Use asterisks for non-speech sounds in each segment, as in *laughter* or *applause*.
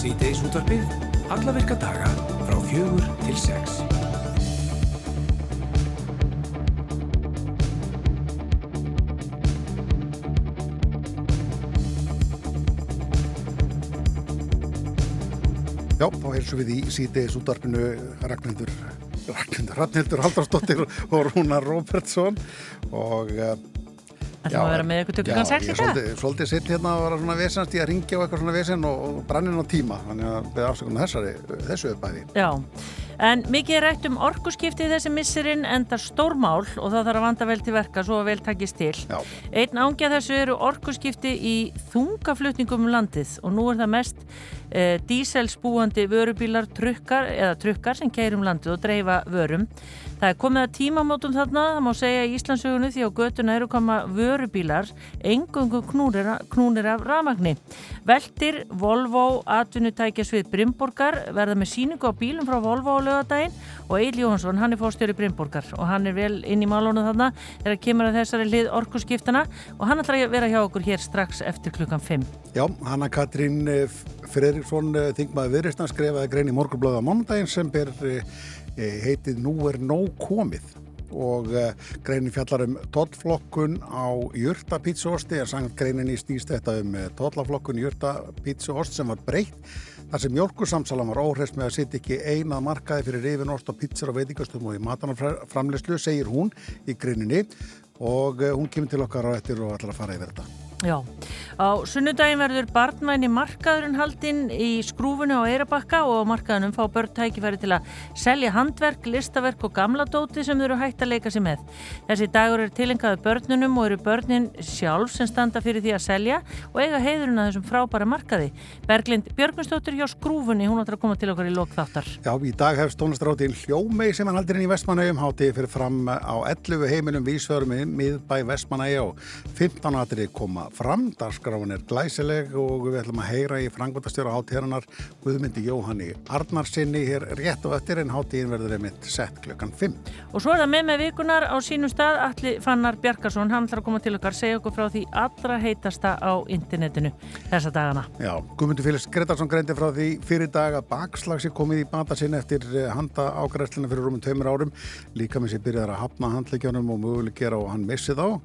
Sýteis útvarpið, alla virka daga frá fjögur til sex. Já, þá heilsum við í Sýteis útvarpinu Ragnhildur Ragnhildur Haldarsdóttir og Rúnar Róbertsson og uh, Það þarf að vera með ykkur tökkan sex í dag. Ég svolítið sitt hérna að vera svona vesennst í að ringja á eitthvað svona vesen og, og branninn á tíma, þannig að beða afsökunum þessari, þessu uppæði. Já, en mikið er rætt um orkuskipti þessi missurinn endar stórmál og það þarf að vanda vel til verka svo að vel takist til. Já. Einn ángja þessu eru orkuskipti í þungaflutningum um landið og nú er það mest eh, díselsbúandi vörubílar trukkar eða trukkar sem keirum landið og dreifa vörum. Það er komið að tímamótum þarna, það má segja í Íslandsögunu því á götuna eru koma vörubílar, engungu knúnir, knúnir af ramagni. Veldir Volvo atvinnutækja svið Brimborgar verða með síningu á bílum frá Volvo á lögadaginn og Eil Jóhansson, hann er fórstjóri Brimborgar og hann er vel inn í málónu þarna þegar kemur að þessari lið orkurskiptana og hann ætlar að vera hjá okkur hér strax eftir klukkan 5. Já, Hanna Katrín Fredriksson, þingmaður viðristna, skrefaði grein í morgublöða mánudaginn sem ber heitið Nú er nóg komið. Og greinin fjallar um tollflokkun á jörtapítsuosti er sangt greinin í snýst þetta um tollaflokkun jörtapítsuost sem var breytt þar sem mjölkursamsalan var óhrest með að sitt ekki einað markaði fyrir rifinost og pítsar og veitingastum og í matanarframleyslu segir hún í greininni. Og hún kemur til okkar á ettir og ætlar að fara yfir þetta Já, á sunnudagin verður barnvæni markaðurinn haldinn í skrúfunni á Eirabakka og á markaðunum fá börn tækifæri til að selja handverk, listaverk og gamla dóti sem þau eru hægt að leika sér með. Þessi dagur er tilengaði börnunum og eru börnin sjálf sem standa fyrir því að selja og eiga heiðurinn að þessum frábæra markaði. Berglind Björgunsdóttir hjá skrúfunni, hún áttur að koma til okkar í lokþáttar. Já, í dag hefst tónlistrátin Hljómei sem hann haldir inn í Vestmanægjum háti fyrir fram á 11 heimilum vísförum miðbæ Vestmanægja og 15 aðri koma fram, dagskráin er glæsileg og við ætlum að heyra í frangvöldastjóra hátíðanar Guðmyndi Jóhanni Arnarsinni hér rétt og eftir en hátíðin verður einmitt sett klukkan 5. Og svo er það með með vikunar á sínum stað Alli Fannar Bjarkarsson, hann ætlar að koma til okkar segja okkur frá því allra heitasta á internetinu þessa dagana. Já, Guðmyndi Félix Gretarsson greindi frá því fyrir dag að bakslagsi komið í bata sinni eftir handa ágræslina fyrir rúmum tveimur árum líka með sér byrjar að hafna handleikjónum og möguleg gera og hann missi þá.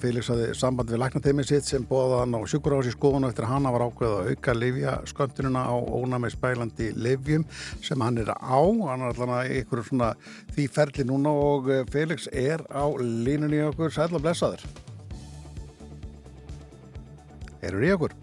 Félix hafði samband við læknateimi sitt sem bóða hann á sjúkurási skoðun eftir hann var ákveð að auka livja sköndununa á ónami spælandi livjum sem hann er á. Hann er allavega ykkur svona því ferli núna og Felix er á línunni okkur, sæl og blessaður. Erur í okkur?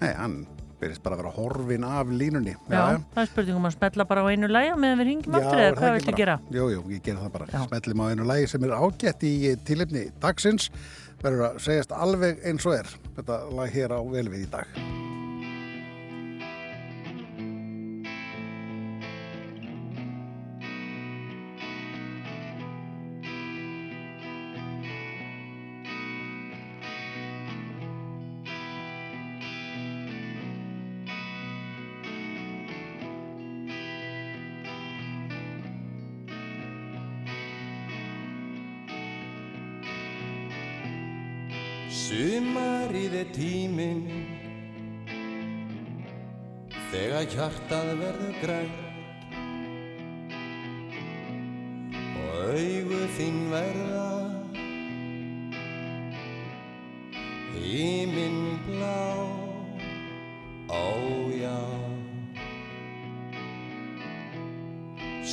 Nei, hann verðist bara að vera horfin af línunni. Já, já, það er spurningum að spella bara á einu læg meðan við ringjum aftur eða hvað viltu gera? Jú, jú, ég gera það bara. Spellum á einu lægi sem er ágætt í tilipni dagsins. Verður að segjast alveg eins og er. Þetta lag hér á velvið í dag tíminn Þegar hjartað verður grænt Og augu þín verða Híminn blá Ójá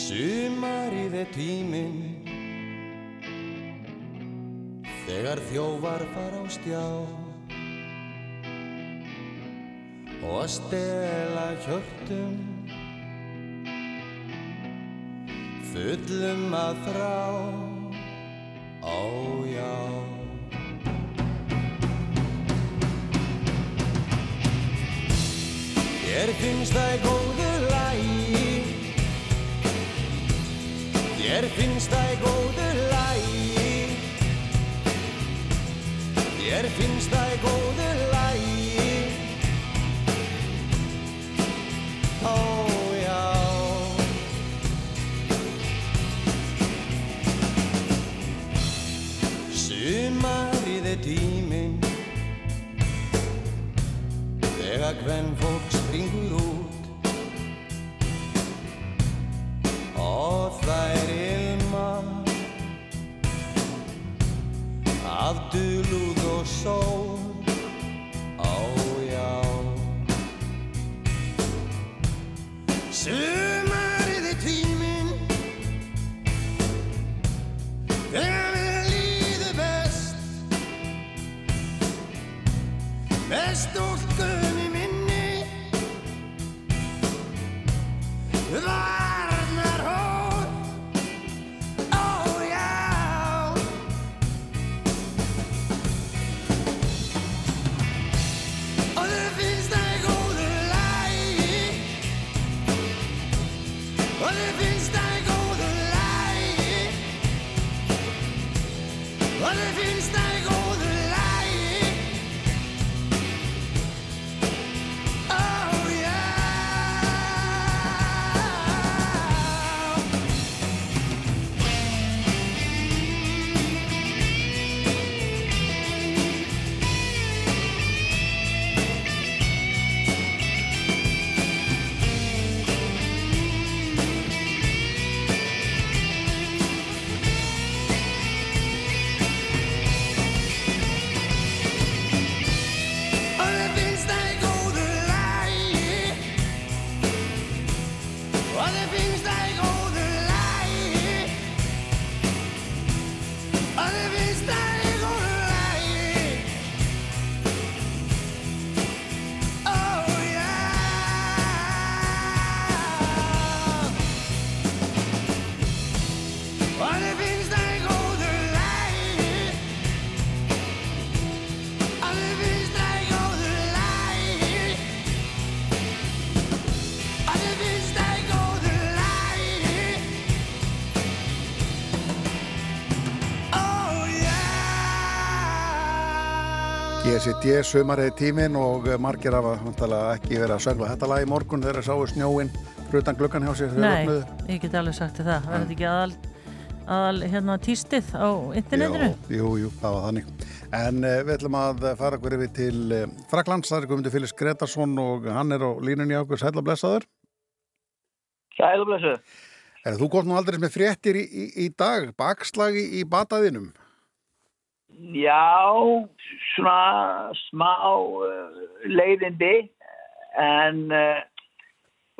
Sumarið er tíminn Þegar þjóvar fara á stjá og að stela hjörtum. Fullum að þrá. Ójá Þér finnst það í góðu lægi Þér finnst það í góðu lægi Þér finnst það í góðu Og þau finnst það yeah GCD sumarið tíminn og eh, margir hafa vantalega ekki verið að söngla þetta lag í morgun þegar sáu snjóin frutan gluggan hjá sér þegar Nei, ég get alveg sagt það. Það er þetta ekki aðal, aðal hérna týstið á internetinu? Jú, jú, það var þannig. En uh, við ætlum að fara okkur yfir til uh, Fraklands, það er komundur Félix Gretarsson og hann er á línunni á okkur sætla blessaður. Sæl og blessu. Er þú gott nú aldrei með fréttir í, í, í dag, bakslagi í bataðinum? Já, svona smá uh, leiðindi en uh,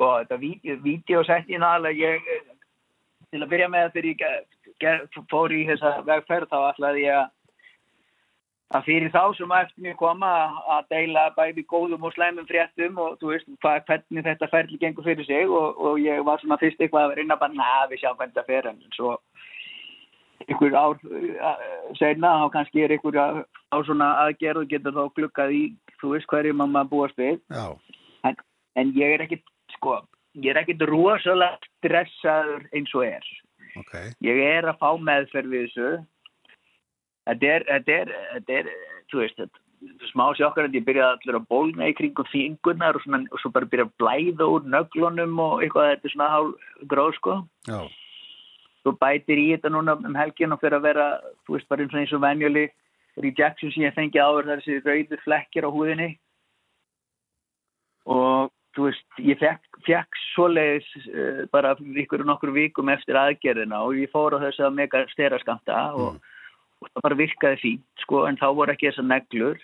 og þetta vídeo sett ég eh, til að byrja með þegar ég fór í þessa vegferð þá ætlaði ég að að fyrir þá sem að eftir mér koma að deila bæði góðum og slæmum fréttum og þú veist hvað, hvernig þetta ferli gengur fyrir sig og, og ég var svona fyrst eitthvað að reyna bara, na, við sjáum hvernig þetta fer en svo ykkur ár uh, seinna þá kannski er ykkur á, svona aðgerð og getur þá glukkað í þú veist hverju mamma búast við. En, en ég er ekkit sko, ég er ekkit rosalega stressaður eins og er. Ok. ég er að fá meðferð við þessu. Þetta er, þetta er, þetta er þú veist, þetta smá sjokkar að ég byrjaði allir að bólna í kringum fingurnar og, og svo bara byrja að blæða úr nöglunum og eitthvað þetta er svona hálf gróð sko. Já, svo bætir í þetta núna um helgin og fyrir að vera, þú veist, bara eins og venjuli rejection sem ég fengi áður það er þessi rauður flekkir á húðinni. Og þú veist, ég fekk, fekk svoleiðis uh, bara ykkur og nokkur vikum eftir aðgerðina og ég fór á þess að mega styraskamta og, og það bara virkaði fínt, sko, en þá voru ekki þessar neglur.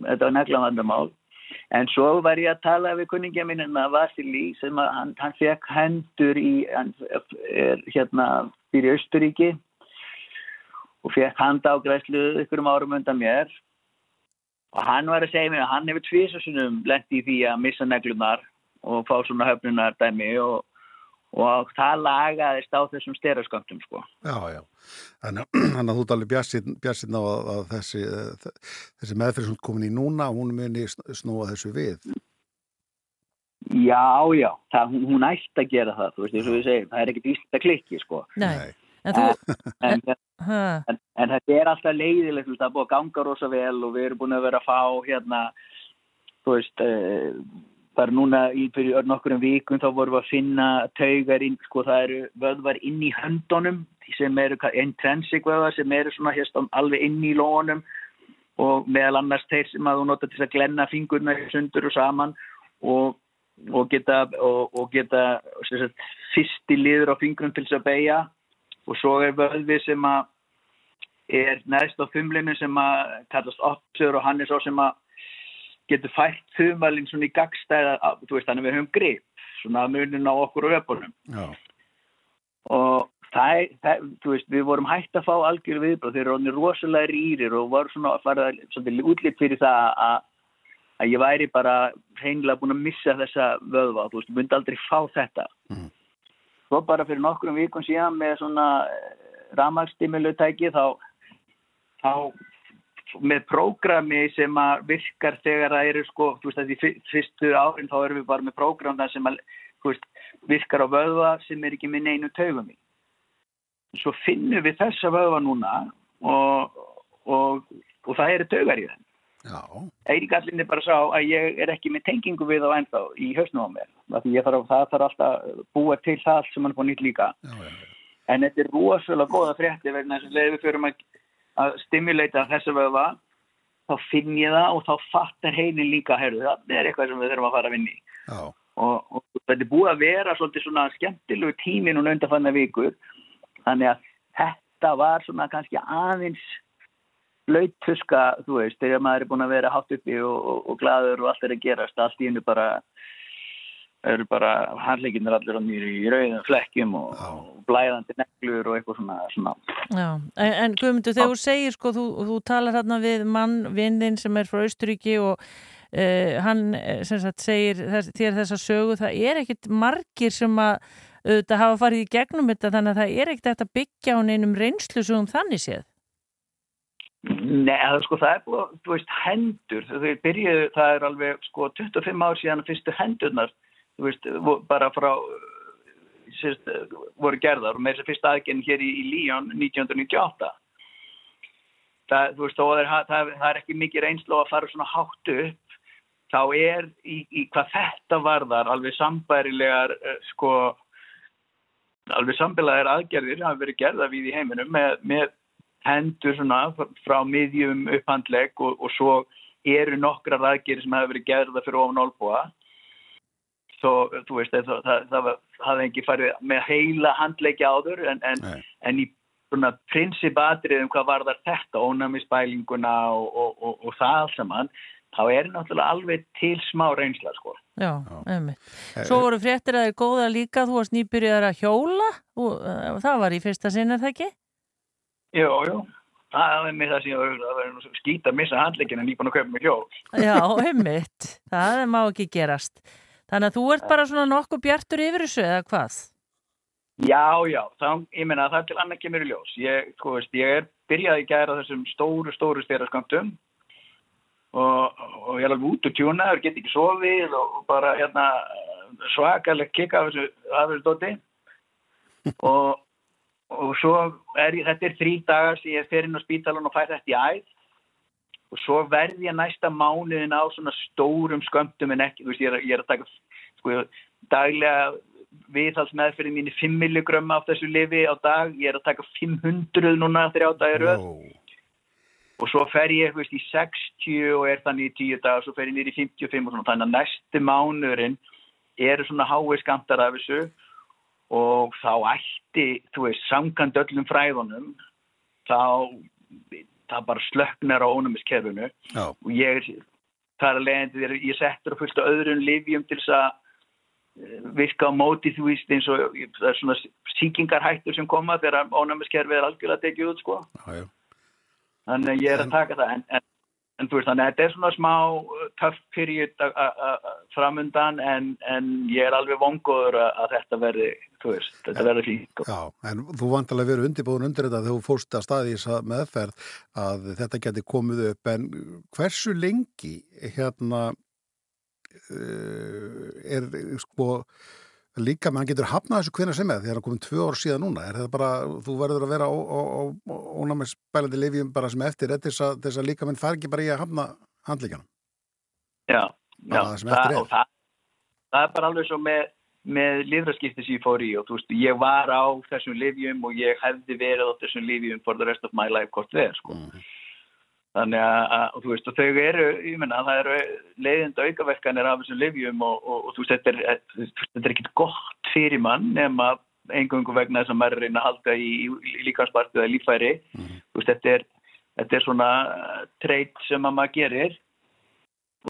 Þetta var neglavandamál En svo var ég að tala við kunningja minn en að Vasili sem að hann, hann fekk hendur í, hann er hérna fyrir Östuríki og fekk handágræslu ykkur um árum undan mér. Og hann var að segja mér að hann hefur tvisasunum lent í því að missa neglunar og fá svona höfnunar dæmi og, og það lagaðist á þessum styrasköndum sko. já, já. Þannig *clears throat* að- þannig að þú talir bjassinn á að, að þessi, eh, þessi ert komin í núna, hún muni sn- snúa þessu við. Já, já, það, hún, hún ætti að gera það, þú veist, eins og við segjum, það er ekkert ísla klikki sko. Nei, en þú, En, *laughs* ha, en, en þetta er alltaf leiðilegt, það er búið að ganga rosa vel og við erum búin að vera að fá hérna, þú veist, uh, bara núna í fyrir nokkurum vikum þá vorum við að finna taugar inn, sko það eru vöðvar inn í höndunum sem eru intrinsic vöðvar sem eru svona hérst alveg inn í lónum og meðal annars þeir sem að þú nota til að glenna fingurna sundur og saman og, og geta, og, og geta sagt, fyrsti liður á fingrum til þess að beigja og svo er vöðvi sem að er neðst á þumlinu sem að kallast Opsur og hann er svo sem að getur fært þumalinn svona í gagstæða, þú veist, þannig við höfum grip, svona munin á okkur og öpunum Já, og það, það, þú veist, við vorum hægt að fá algjör viðbröð, þeir eru orðinir rosalega rýrir og voru svona að fara svolítið útlýtt fyrir það að, að ég væri bara hreinlega búin að missa þessa vöðva, þú veist, myndi aldrei fá þetta. Mhm. Svo bara fyrir nokkrum vikum síðan með svona ramagstimulutæki þá, þá með prógrami sem að virkar þegar það eru sko, þú veist, þessi fyr- fyrstu árin þá erum við bara með prógram þar sem að, þú veist, virkar á vöðva sem er ekki með neinu taugum í. Svo finnum við þessa vöðva núna og, og, og það eru taugar í Eiríkallin er bara sá að ég er ekki með tengingu við á ennþá í hausnum á mér. Þarf, það þarf alltaf að búa til það sem hann búið nýtt líka. já, já, já. En þetta er rosalega góða frétti vegna þess að við fyrir að, að stimuleita þessa vöðva þá finn ég það og þá fattar heinin líka heyrðu, það er eitthvað sem við þurfum að fara að vinni og, og þetta er búið að vera svolítið svona skemmtilegu tímin og undanfanna vikur þannig að þetta var svona kannski aðeins blöytuska, þú veist, þegar maður er búin að vera hátt uppi og, og, og glaður og allt er að gerast, allt í hennu bara eru bara handleikinnir allir á nýri í rauðum flekkjum og, Já. og blæðandi neglur og eitthvað svona, svona. Já, en, en Guðmundur, þegar þú segir sko, þú, þú talar hérna við mann, vindin sem er frá Austuríki og uh, hann eh, sem sagt segir þess, þér þessa sögu, það er ekkit margir sem að auðvitað hafa farið í gegnum þetta þannig að það er ekkit eftir að byggja á neinum reynslu sem þannig séð. Nei, það, er sko, það er búið, þú veist, hendur, þau byrjuðu, það er alveg sko 25 ár síðan að fyrstu hendurnar, veist, bara frá, uh, sérst, uh, voru gerðar og með þess að fyrsta aðgenn hér í, í Líón 1998. Það, veist, er, það, það er ekki mikið reynslu að fara svona hátt upp, þá er í, í hvað þetta varðar alveg sambærilegar, uh, sko, alveg sambærilegar aðgerðir hafa verið gerða við í heiminum með, með hendur svona frá miðjum upphandlegg og, og svo eru nokkrar aðgerir sem hefur verið gerða fyrir ofan olbúa svo, þú veist, það, það, það, það hafði ekki farið með heila handleggja áður en, en, en í svona prinsipatriðum hvað var þar þetta, ónæmisbælinguna og, og, og, og það allt saman þá er náttúrulega alveg til smá reynsla sko. Já, einmitt. Svo voru fréttir að þeir góða líka, þú varst nýbyrjar að hjóla, og, uh, það var í fyrsta sinn, er það ekki? Jú, jú, það er mér það sem ég var það var skýta að missa handleggina en ég búin að kaupa mig hjól Já, einmitt. Það má ekki gerast. Þannig að þú ert bara svona nokkuð bjartur yfir þessu, eða hvað? Já, já, þá, ég meina það er til annað kemur í ljós. Ég, sko veist, ég er byrjaði gæra þessum stóru, stóru styraskamtum og, og ég er alveg út og tjúnaður, get ekki sofið og bara hérna svakalega kikka af þessu, þessu dóti *laughs* og, og svo er ég, þetta er þrý dagar sem ég fer inn á spítalan og fæ þetta í æð og svo verð ég næsta mánuðin á svona stórum skömmtum en ekki, þú veist, ég er, ég er að taka sko, daglega viðhalsmeðferðin mín er 5 milligram af þessu lifi á dag, ég er að taka 500 núna þrjá dagir röð. Ó, og svo fer ég þú veist, í 60 og er þannig í 10 dagar svo fer ég nýri í 55 og svona. Þannig að næsti mánuðurinn eru svona hái skamtar af þessu. Og þá ætti, þú veist, samkand öllum fræðunum þá það bara slöknar á ónumiskerfinu já, og ég það er að leiðandi, ég settur að fullta öðrum livjum til þess að eh, virka á móti þú veist eins og það er svona síkingarhættur sem koma þegar ónæmiskerfið er algjörlega tekið út sko. Já, já. þannig að ég er að taka það. En, en, en þú veist þannig að þetta er svona smá uh, tough period framundan en, en ég er alveg vongoður að, að þetta verði þú veist, þetta verði fínt sko. Já, en þú vantilega verið undirbúin undir þetta þegar þú fórst að staði í meðferð að þetta geti komið upp en hversu lengi hérna uh, er sko líka mann getur hafnað þessu hvenær sem er því að það er komin tvö ár síðan núna er þetta bara, þú verður að vera ónæmisbælandi lifjum bara sem eftir þess að, þess að líka mann fær ekki bara í að hafna handlíkjana já, já, það er. og það, það er bara alveg svo með með lifraskipti sem ég fór í og þú veist, ég var á þessum livjum og ég hefði verið á þessum livjum for the rest of my life hvort við sko. Mhm. Þannig að, þú veist, og þau eru, ég menna, það eru leiðinda aukaverkanir af þessum livjum og, og, og þú veist, þetta er, þetta er ekkit gott fyrir mann nema engungu vegna þess að maður er reyna að halda í, í líkanspartu eða lífæri. Mhm. þú veist, þetta er, þetta er svona treyt sem að maður gerir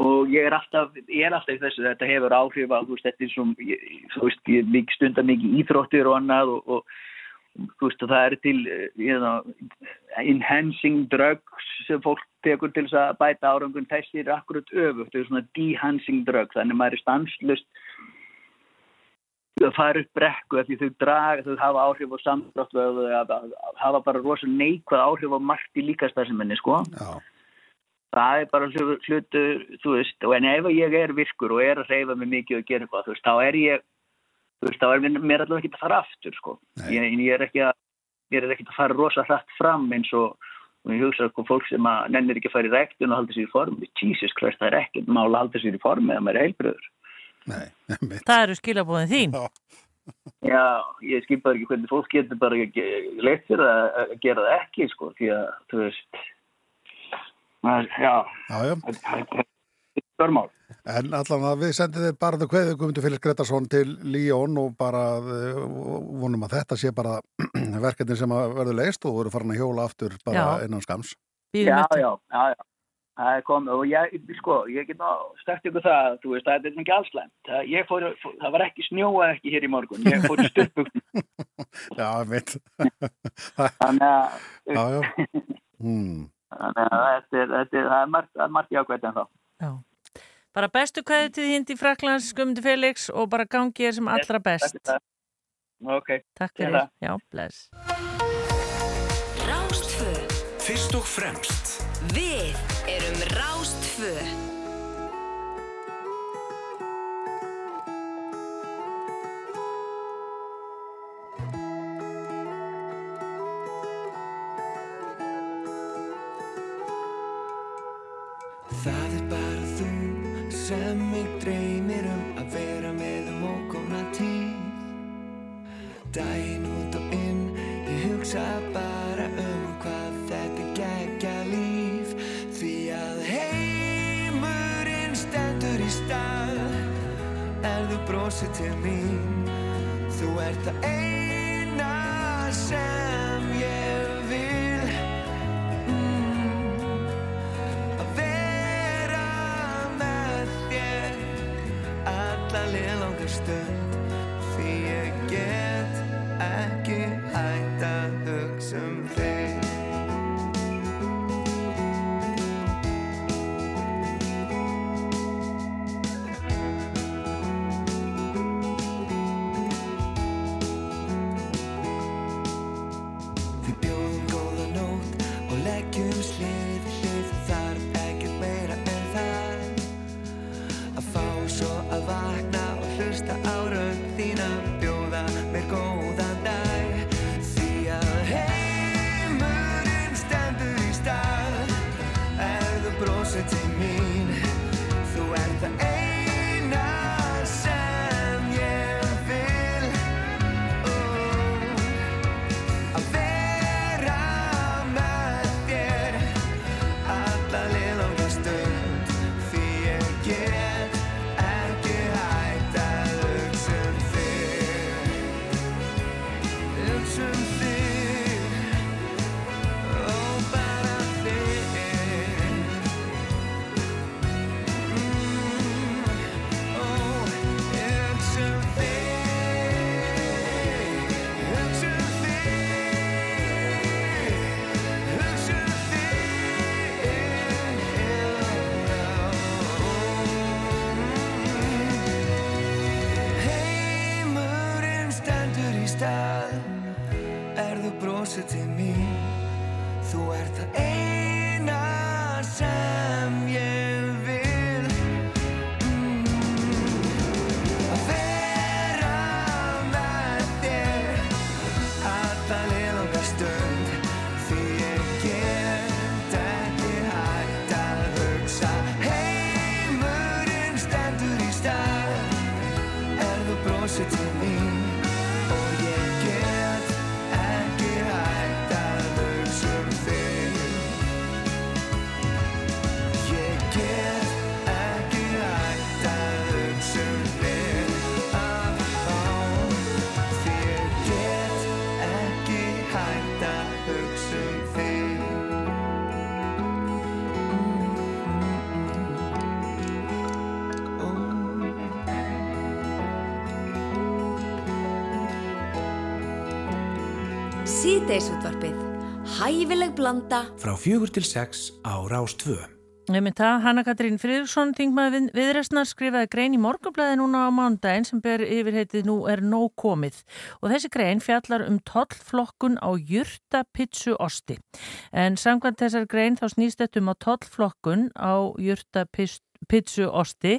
og ég er alltaf, ég er alltaf í þessu, þetta hefur áhrif að, þú veist, þetta er svona, þú veist, ég mikið stundar mikið íþróttir og annað og, og þú veist, og það er til, eh, you know, enhancing drugs sem fólk tekur til þess að bæta árangun, þessi er akkurat öfugt, þau er svona dehancing drugs, þannig maður er stanslust að fara upp brekku því þau draga, þau hafa áhrif og hafa bara rosalega neikvæð áhrif á margt í líkastarsiminni, sko. Já, Það er bara hlu- hlutur, þú veist, og en ef ég er virkur og er að reyfa mig mikið og gera eitthvað, þú veist, þá er ég, þú veist, þá er mér, allavega ekki að fara aftur, sko. Ég, ég er ekki að, ég er ekki að fara rosa hratt fram eins og, og ég hugsa sko fólk sem að nennir ekki að fara í rektun og halda sér í formi. Jesus Christ, það er ekkert mál að halda sér í formi eða maður er heilbröður. nei, einmitt. Það eru skilabóðin þín. Já, Já, ég skil bara ekki hvernig fólk getur bara leitt fyrir að, að gera það ekki, sko, því að, þú veist, maður, já, já, já. Störmál. En allan að við sendum þið bara það kveðu Guðmundur Félix Gretarsson til Líón og bara eh, vonum að þetta sé bara *clears throat* verkefni sem að verður leist og voru farin að hjóla aftur bara Já. innan skams. Já, já, já, já. Það er komið og ég, sko, ég get ná stært ykkur það, þú veist, það er ekki allslæmt. Það, ég fór, það var ekki snjóað ekki hér í morgun, ég fór í styrpugn. *laughs* Já, mitt. Þannig að, Já, já. *laughs* Hmm. þannig að þetta er, þetta er, það er margt, margt jákvæmt en þá. Já. Bara bestu kveðu til þín til Fraklands, Guðmundur Felix og bara gangi þér sem allra best. Ok, Takk Gera fyrir. það. Já, bless. Rástfö. Fyrst og fremst Við erum Rástfö. Dæin út og inn, ég hugsa bara um hvað þetta geggja líf. Því að heimurinn stendur í stað. Er þú brosið til mín, þú ert það eina sem ég vil. Mm. Að vera með þér alla liðlanga stund Síðdeisútvarpið. Hæfileg blanda. Frá fjögur til sex á Rástvö. Nefnir það, Hanna Katrín Friðursson, þingmaður við, viðrestnar, skrifaði grein í morgunblæði núna á mándaginn sem ber yfirheitið nú er nóg komið. Og þessi grein fjallar um tollflokkun á jurtapitsu osti. En samkvæmt þessar grein þá snýst þetta um að tollflokkun á jurtapitsu osti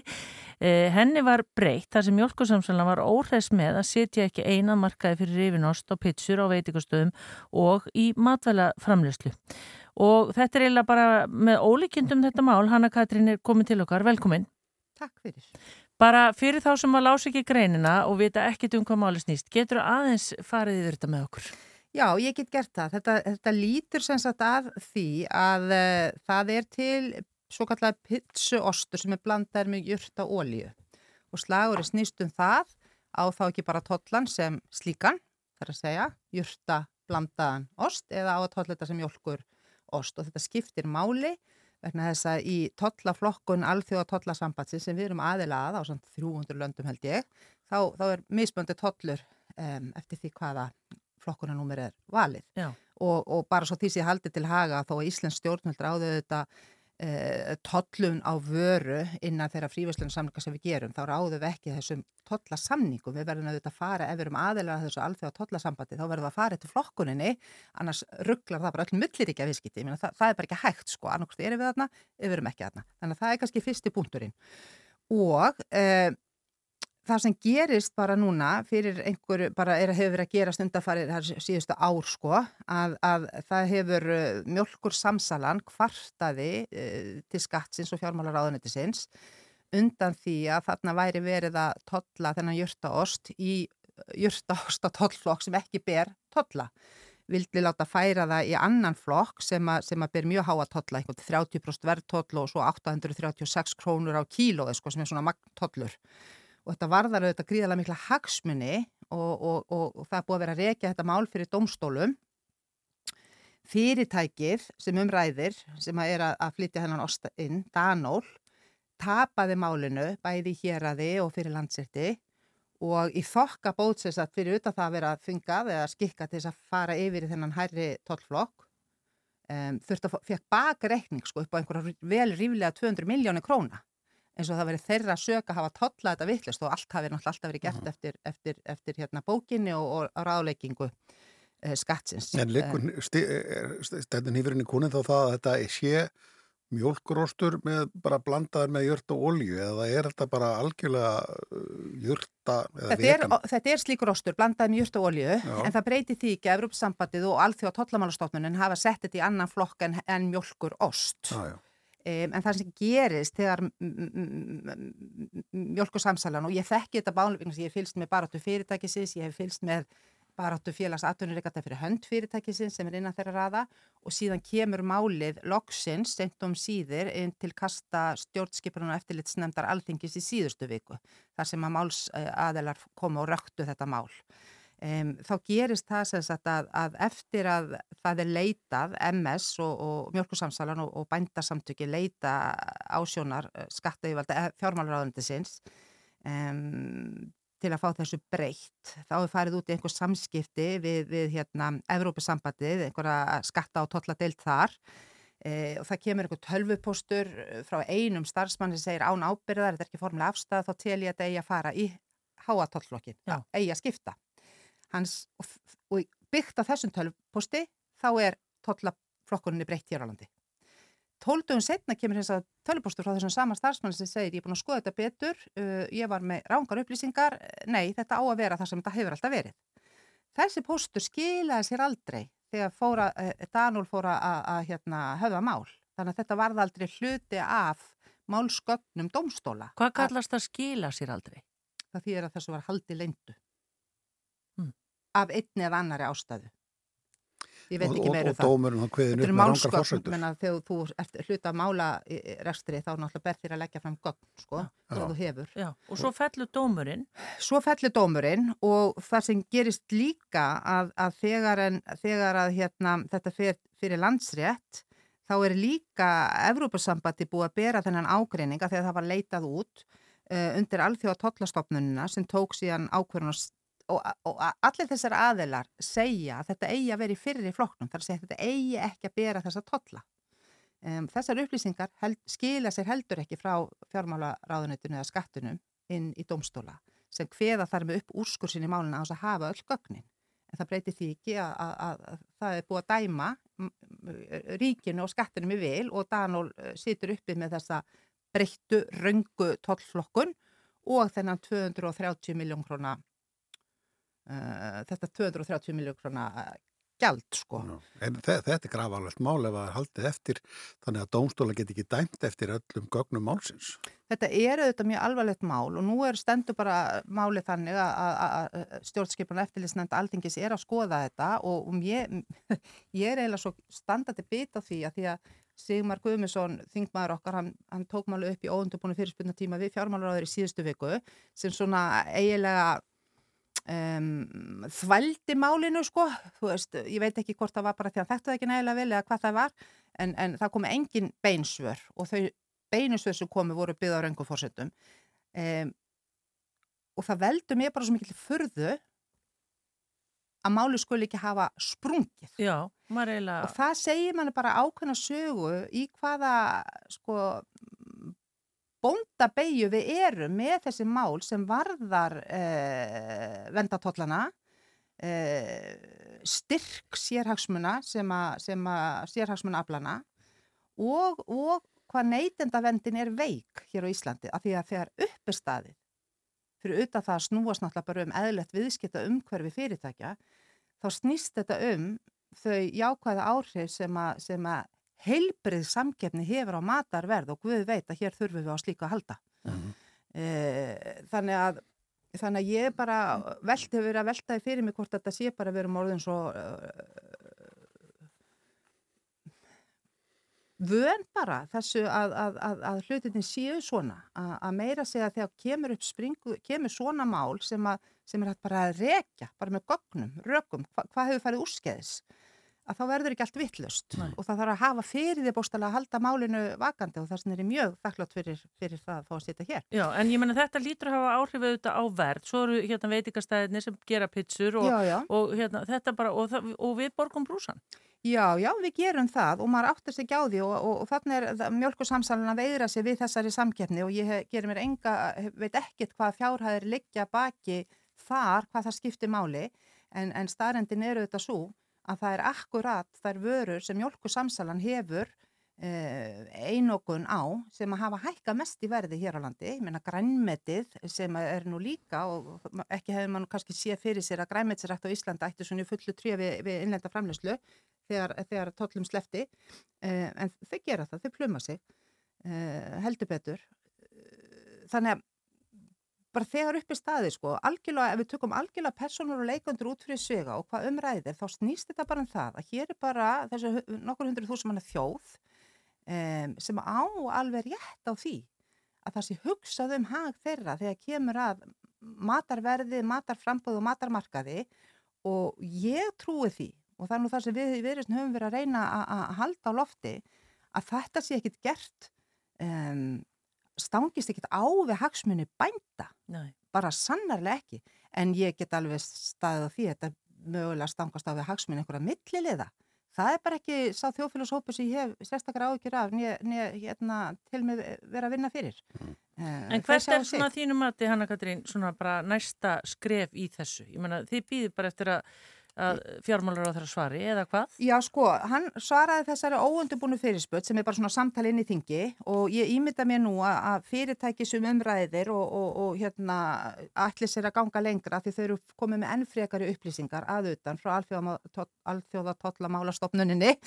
henni var breytt þar sem mjölkursamsala var óhreis með að setja ekki eina markaði fyrir rifinost og pitsur á veitikastöðum og í matvæla framleyslu og þetta er eiginlega bara með ólíkjendum þetta mál, Hanna Katrín er komin til okkar, velkomin. Takk fyrir. Bara fyrir þá sem að lása ekki greinina og vita ekkit um hvað máli snýst, getur aðeins farið yfir þetta með okkur? Já, ég get gert það. Þetta, þetta lítur sem sagt að því að uh, það er til svo kallar pitsuostur sem er blandar með jurta ólíu og slagur er snýst um það á þá ekki bara tollan sem slíkan, þar að segja, jurta blandaðan ost eða á að tolla þetta sem mjölkur ost og þetta skiptir máli vegna þess að í tollaflokkun alþjóða tollasambatsi sem við erum aðila að á svona 300 löndum held ég þá, þá er mismöndi tollur um, eftir því hvaða flokkunanúmer er valið. Og, og bara svo því sem ég haldi til haga þó að Íslands stjórnvöld ráðu þetta eh, tollun á vöru innan þeirra frívæslunum samlinga sem við gerum, þá ráðum við ekki þessum tollasamningum, við verðum auðvitað að fara ef við erum aðeins þessu alþjóða tollasambandi þá verðum við að fara eftir flokkuninni annars rugglar það bara öll mulliríkja viðskipti. Það, það er bara ekki hægt sko, annarkvæmst erum við þarna við verum ekki þarna, þannig að það er kannski fyrsti punkturinn. Og eh, það sem gerist bara núna fyrir einhver, bara er, hefur verið að gerast undarfarið síðustu ár sko að, að það hefur uh, mjölkur samsalan kvartaði uh, til skattsins og fjármálaráðunetisins undan því að þarna væri verið að totla þennan jörtaost í jörtaost að tollflokk sem ekki ber totla vildi láta færa það í annan flokk sem að, sem að ber mjög há að totla, einhvern 30% verðtotl og svo 836 krónur á kílóði sko sem er svona magtollur og þetta varðar auðvitað gríðarlega mikla hagsmunni og, og, og, og það er búið að vera að rekja þetta mál fyrir domstólum. Fyrirtækið sem umræðir, sem að er að, flytja hennan inn, Danól, tapaði málinu bæði hér aði og fyrir landserti og í þokka bótsins að fyrir utan það að vera þingað eða skikka til þess að fara yfir í þennan hærri tollflokk um, þurfti að fekk bakreikning sko upp á einhverja vel ríflega 200 miljónir króna eins og það verið þeirra sög að hafa tolla þetta vittlust og allt hafi náttúrulega alltaf verið gert uh -huh. eftir, eftir, eftir hérna, bókinni og, og ráðleikingu uh, skattsins. En stendin hýfurinn í kunin þá það að þetta sé mjölkuróstur með bara blandaður með jört og olju eða er þetta bara algjörlega jörta eða þetta vegan? Er, þetta er slíkur róstur, blandaður með jört og olju Já. en það breyti því ekki að Európsambandið og alþjóða tollamálastofnunum hafa sett þetta í annan flokk en, en mjölkuróst. Já, já. Um, en það sem gerist þegar mjölk og samsalan og ég þekki þetta bánlega, ég hef fylst með baráttu fyrirtækisins, ég hef fylst með baráttu félags aðtunurreikata fyrir hönd fyrirtækisins sem er innan þeirra raða og síðan kemur málið loksins sent um síðir til kasta stjórnskipunum og eftirlitsnemdar alþingis í síðustu viku þar sem að máls aðelar koma og röktu þetta mál. Um, þá gerist það sem sagt að, að eftir að það er leitað MS og, og mjölkursamsalan og, og bændasamtöki leita ásjónar eh, skattaívalda eh, fjármálaráðundisins um, til að fá þessu breytt. Þá er farið út í einhver samskipti við, við hérna, Evrópusambandið, einhverja skatta og totla deilt þar e, og það kemur einhver tölvupostur frá einum starfsmann sem segir án ábyrðar, þetta er ekki formulega afstæð, þá tel ég að þetta eigi að fara í háatollflokkin, eigi að skipta hans og, og byggt á þessum tölvposti þá er tollaflokkuninni breytt hér á landi. Tóldugun setna kemur þess að tölvpostur frá þessum sama starfsmann sem segir ég er búin að skoða þetta betur, uh, ég var með rángar upplýsingar, nei þetta á að vera það sem þetta hefur alltaf verið. Þessi postur skilaði sér aldrei þegar fóra, uh, Danúl fóra að hérna, höfða mál. Þannig að þetta varði aldrei hluti af málskögnum domstóla. Hvað kallast það skila sér aldrei? Það þýðir að þessu var haldi leindu af einni eða annari ástæðu. Ég veit ekki meira um það. Og dómurinn hann hviðin upp með rangar fórsöndur. Þegar þú ert hluta að mála rekstri þá náttúrulega ber þér að leggja fram gögn, sko, þegar þú hefur. Já, og svo fellur dómurinn. Svo fellur dómurinn og það sem gerist líka að, að þegar, en, þegar að hérna, þetta fyrir, fyrir landsrétt þá er líka Evrópussambandi búið að bera þennan ágreininga þegar það var leitað út uh, undir alþjóða tollastofnunina sem tók síðan ákverðunast og, og allir þessar aðilar segja að þetta eigi að vera í fyrri flokknum, þar að segja að þetta eigi ekki að bera þessa totla. Um, þessar upplýsingar held, skila sér heldur ekki frá fjármálaráðunitinu eða skattunum inn í domstóla sem hveða þar með upp úrskursin í máluna á þess að hafa öll gögnin. En það breytir því ekki að, að, að, að það er búið að dæma ríkinu og skattunum í vil og Danól situr uppið með þessa breyttu röngu tollflokkun og þennan 230 miljón króna uh, þetta 230 miljón króna gjald sko. Já, en þetta er grafalvegt mál ef að haldið eftir þannig að dómstóla get ekki dæmt eftir öllum gögnum málsins. Þetta er auðvitað mjög alvarlegt mál og nú er stendur bara málið þannig að stjórnskipan eftirlisnend aldingis er að skoða þetta og um ég, *laughs* ég er eiginlega svo standandi bit á því að því að Sigmar Guðmusson, þingmaður okkar, hann, hann tók málu upp í óundubúinu fyrirspunna tíma við fjármálaráður í síðustu viku sem svona eiginlega um, þvældi málinu sko, þú veist, ég veit ekki hvort það var bara því að þetta ekki nægilega vel eða hvað það var en, en það komi engin beinsvör og þau beinsvör sem komi voru byggða á röngufórsetum um, og það veldur mér bara svo mikil fyrðu að máli skul ekki hafa sprungið. Já, eiginlega... og það segir manni bara ákveðna sögu í hvaða sko bóndabeyju við erum með þessi mál sem varðar eh, vendatottlana eh, styrk sérhagsmuna sem að sérhagsmuna aflana og, og hvað neytendavendin er veik hér á Íslandi af því að þegar uppestaðið fyrir auðvitað það að snúast náttúrulega bara um eðlert viðskipta umhverfi fyrirtækja þá snýst þetta um þau jákvæða áhrif sem að heilbrið samgefni hefur á matarverð og Guð veit að hér þurfum við á slíka að halda. Mm -hmm. e, þannig, að, þannig að ég bara velti að vera að veltaði fyrir mig hvort þetta sé bara að vera morðin svo uh, vön bara þessu að, að, að hlutinni séu svona að meira segja að þegar kemur upp springu, kemur svona mál sem, sem er hægt bara að rekja, bara með gognum, rökum, hva, hvað hefur farið úrskeiðis að þá verður ekki allt vittlust og það þarf að hafa fyrir því bóstala að halda málinu vakandi og það er mjög þakklátt fyrir, fyrir það að fá að sitja hér. Já, en ég menna þetta lítur að hafa áhrif auðvitað á verð, svo eru hérna veitikastæðinni sem gera pitsur og, já, já. og hérna þetta bara, og, það, og við borgum brúsan. Já, já, við gerum það og maður áttur sig á því og, og þannig er mjölkursamsalun að veira sig við þessari samkeppni og ég gerir mér enga, veit ekkit hvað fjárhæðir liggja baki þar, hvað það skiptir máli en, en starrendin eru þetta svo að það er akkurat þær vörur sem Jólku Samsalan hefur eh, einokun á sem að hafa hækka mest í verði hér á landi, ég menna grænmetið sem er nú líka og ekki hefur mann kannski séð fyrir sér að grænmetirætt á Íslanda ætti svona fullu tríu við, við innlenda framlöslu þegar, þegar tollum slefti eh, en þau gera það, þau pluma sig eh, heldur betur. Þannig að bara þegar upp í staði sko, algjörlega, ef við tökum algjörlega personur og leikandur út fyrir svega og hvað umræðir, þá snýst þetta bara um það að hér er bara þessu nokkur hundru þúsum manna þjóð um, sem á alveg rétt á því að það sé hugsað um hag þeirra þegar kemur að matarverði, matarframböð og matarmarkaði og ég trúi því og það er nú það sem við í viðrýstum höfum verið að reyna að halda á lofti að þetta sé ekkit gert um, stangist ekkit á við hagsmunni bænda, Nei. bara sannarlega ekki, en ég get alveg staðið á því þetta mögulega stangast á við hagsmunni einhverja milliliða. Það er bara ekki sá þjóðfélagshópu sem ég hef sérstaklega áhyggjur af nýja hérna, til mig vera að vinna fyrir. Mm. Uh, en hvert er svona þínum mati, Hanna Katrín, svona bara næsta skref í þessu? Ég menna, þið býðir bara eftir að að fjármálur á þeirra svari eða hvað? Já sko, hann svaraði þessari óundubúnu fyrirspöld sem er bara svona samtali inn í þingi og ég ímynda mér nú að fyrirtæki sem umræðir og, og, og hérna allir sér að ganga lengra því þau eru komið með ennfrekari upplýsingar aðutan frá alþjóða totlamálastofnuninni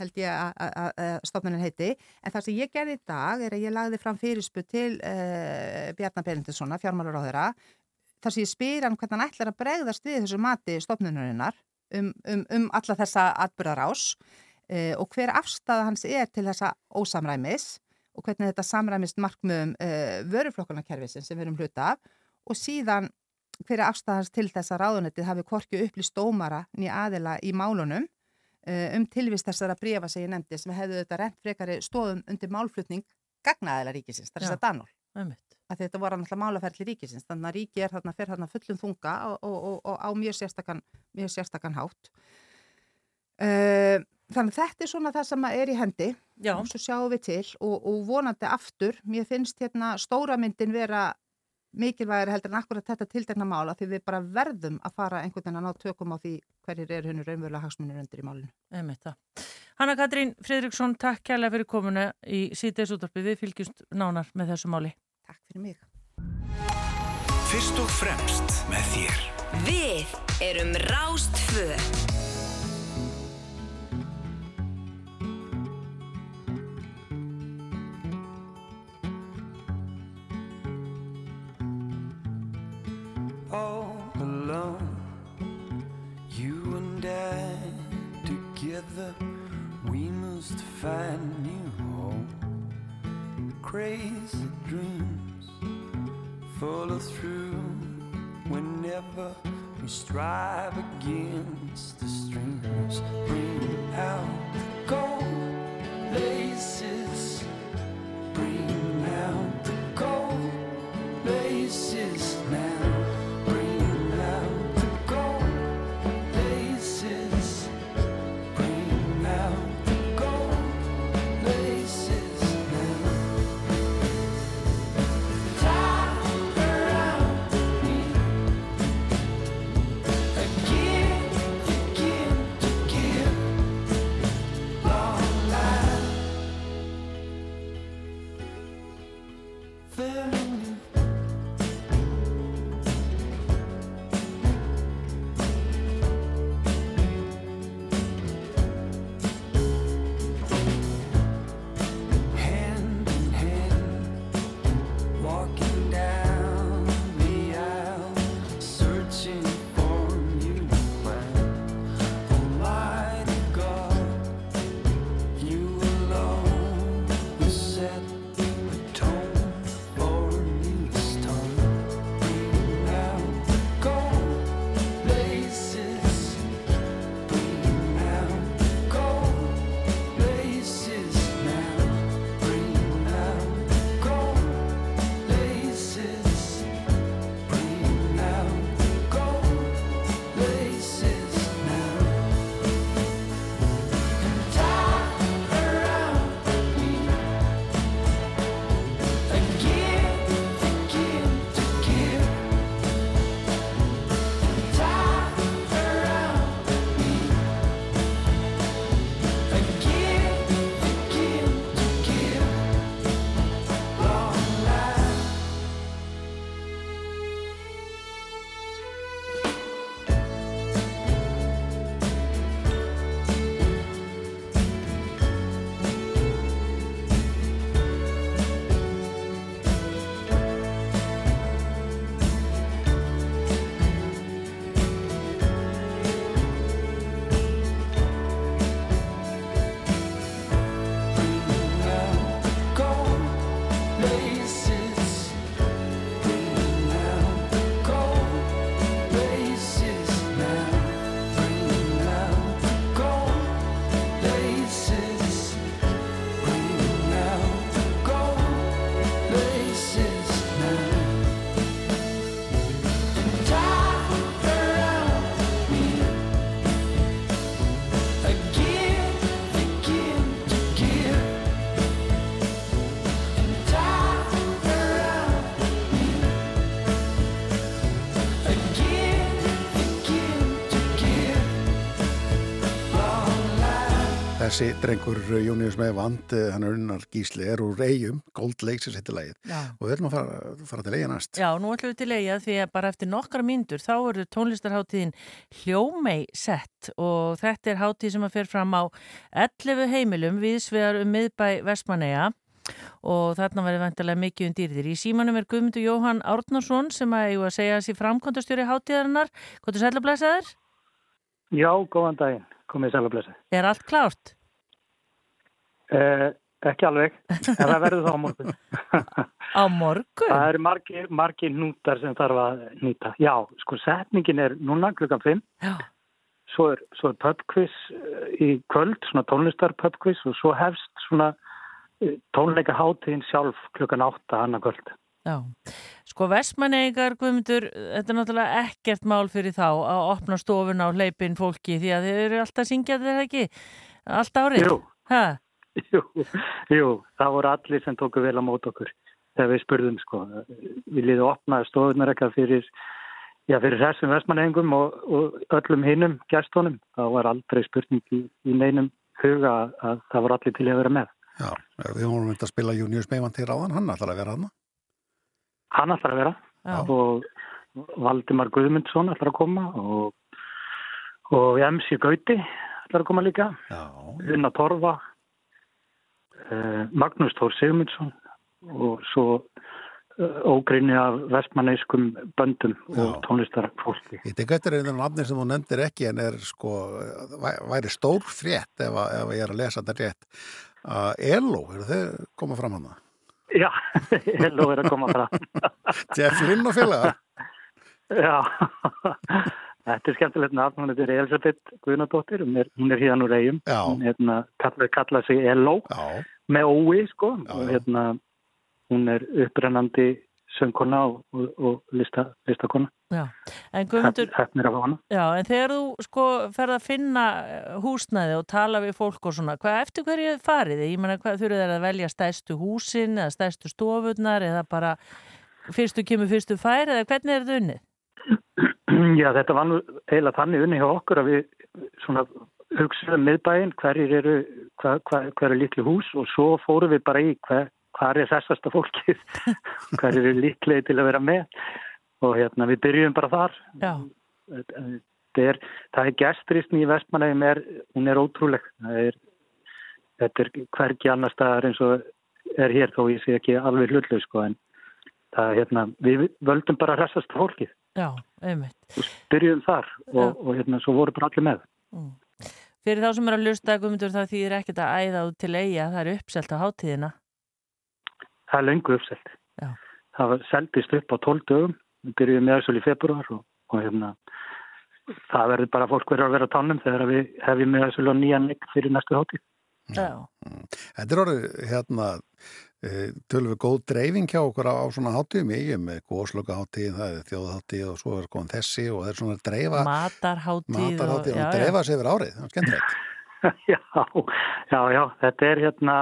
held ég að stofnunin heiti en það sem ég gerði í dag er að ég lagði fram fyrirspöld til uh, Bjarnar Berendinssona, fjármálur á þeirra þar sem ég spyr hann hvernig hann ætlar að bregðast við þessu mati stofnunarinnar um, um, um alla þessa atbyrðarás uh, og hver afstæða hans er til þessa ósamræmis og hvernig þetta samræmist markmiðum uh, vöruflokkunarkerfisin sem við erum hluta af og síðan hver er afstæða hans til þessa ráðunettið hafi korki upplýst dómara nýja aðila í málunum uh, um tilvist þessara brefa sem ég nefndi sem hefðu þetta rent frekari stóðum undir málflutning gagnaðila ríkisins, þar er Danól einmitt. Að þetta voru náttúrulega málaferðli ríkisins þannig að ríki er þarna, fer þarna fullum þunga og, og, og, og á mjög sérstakann mjög sérstakann hátt uh, þannig að þetta er svona það sem er í hendi Já, og svo sjáum við til og, og vonandi aftur, mér finnst hérna stóra myndin vera mikilvægir heldur en akkurat þetta tiltekna mála því við bara verðum að fara einhvern veginn að ná tökum á því hverjir er hennu raunverulega hagsmunir undir í málinu. Hanna Katrín Fridriksson, takk kærlega fyrir komuna í síðdeis útvarpi. Við fylgjumst nánar með þessu máli. Takk fyrir mig. Fyrst og fremst með þér. Við erum Rástfö all alone. You and I together, we must find new home. Crazy dreams follow through whenever we strive against the streams. Bring out the gold laces. Þessi drengur Jónius með vand, eh, hann er unnar gísli, er úr eigum, Gold Lakes er Já. og við ætlum að fara, fara til eiga næst. Já, nú ætlum við til eiga því að bara eftir nokkra myndur þá eru tónlistarháttíðin Hljómei sett og þetta er háttíð sem að fer fram á 11 heimilum viðsvegar um miðbæ Vestmanneja og þarna verður vantilega mikið um dýrðir. Í símanum er Guðmundur Jóhann Árnarsson sem að var að segja að sé framkvæmdastjóri háttíðarinnar. Hvað er sælablasaður? Já, góðan daginn, komið sæl að blessa. Er allt klárt? Eh, ekki alveg, en það verður þá á morgun. *laughs* Á morgun? það eru margir, margir nútar sem þarf að nýta. Já, sko setningin er núna klukkan 5, Já. svo er, svo er pubquiz eh, í kvöld, svona tónlistar pubquiz og svo hefst svona eh, tónleika hátíðin sjálf klukkan 8 annar kvöld. Já, sko vestmannegar Guðmundur, þetta er náttúrulega ekkert mál fyrir þá að opna stofuna og hleypin fólki því að þeir eru alltaf að syngja þetta ekki allt árið. Jú. Ha? *laughs* Jú, jú, það voru allir sem tóku vel á mót okkur þegar við spurðum sko. Við liðum opna stofunar eitthvað fyrir, já, fyrir þessum vestmannengum og, og öllum hinnum gæstónum. Það var aldrei spurning í, í neinum huga að, að það voru allir til að vera með. Já, við vorum myndið að spila Junius Meivand til ráðan, hann ætlar að vera hann. Hann ætlar að vera Já. og Valdimar Guðmundsson ætlar að koma og, og MC Gauti ætlar að koma líka. Já, Unna Torfa, Magnús Tór Sigmundsson og svo uh, ógrinni af vestmanneiskum böndum og Já. tónlistarfólki. ég tek eftir einhvern nafni sem þú nefndir ekki en er sko, væ- væri stór frétt ef, að- ef ég er að lesa þetta rétt. Uh, Elo, eru þau komað fram hann? Já, *laughs* ég lof er að koma fram. *laughs* Jeff Lynn og félaga? Já, þetta er skemmtilegt nafn, hún er Elisabeth Guðnadóttir, hún er, hún er hérna úr eigum, hún hérna, kallaði kalla sig Elo Já, með ói sko. Já, og já. hérna hún er upprennandi söngkona og, og, og lista, listakona, Já, en Guðmundur, já, en þegar þú sko ferð að finna eh, húsnæði og tala við fólk og svona, hvað eftir hverju farið? Þið? Ég meina, hvað þurfið þeir að velja stærstu húsin eða stærstu stofurnar eða bara fyrstu kemur fyrstu fær eða hvernig er þetta unnið? Já, þetta var nú eiginlega þannig unni hjá okkur að við svona hugsaðum miðbæinn, hverjir eru, hver, hver, hver er líkli hús og svo fórum við bara í hver, hver er þessasta fólkið, *laughs* hverjir eru líklegi til að vera með og hérna við byrjum bara þar. Það er, það er gestristn í Vestmanægum, hún er ótrúleg. Er, þetta er hvergi annar staðar eins og er hér þó ég sé ekki alveg hlutlu sko en það hérna, við völdum bara hressast fólkið já, og byrjuðum þar og, og hérna svo voru bara allir með. Fyrir þá sem er að hlusta Guðmundur það þýðir ekkert að æða út til eiga, það er uppselt á hátíðina. Það er löngu uppselt. Já. Það var seldist upp á 12 dögum, við byrjuðum með þessu í februar og, og hérna það verður bara fólk verður að vera á tannum þegar við hefjum með þessu nýjan leik fyrir næstu hátíð. Já, þetta er orðið hérna eh, tölum við góð dreifing hjá okkur á, á svona hátíðum. Í eigum með góðslöka hátíð, það er þjóðhátíð og svo er komin þessi og það er svona að dreifa matarhátíð matarhátíð og, já, dreifa sig yfir árið, það er skemmtilegt. *laughs* já, já, já, þetta er hérna,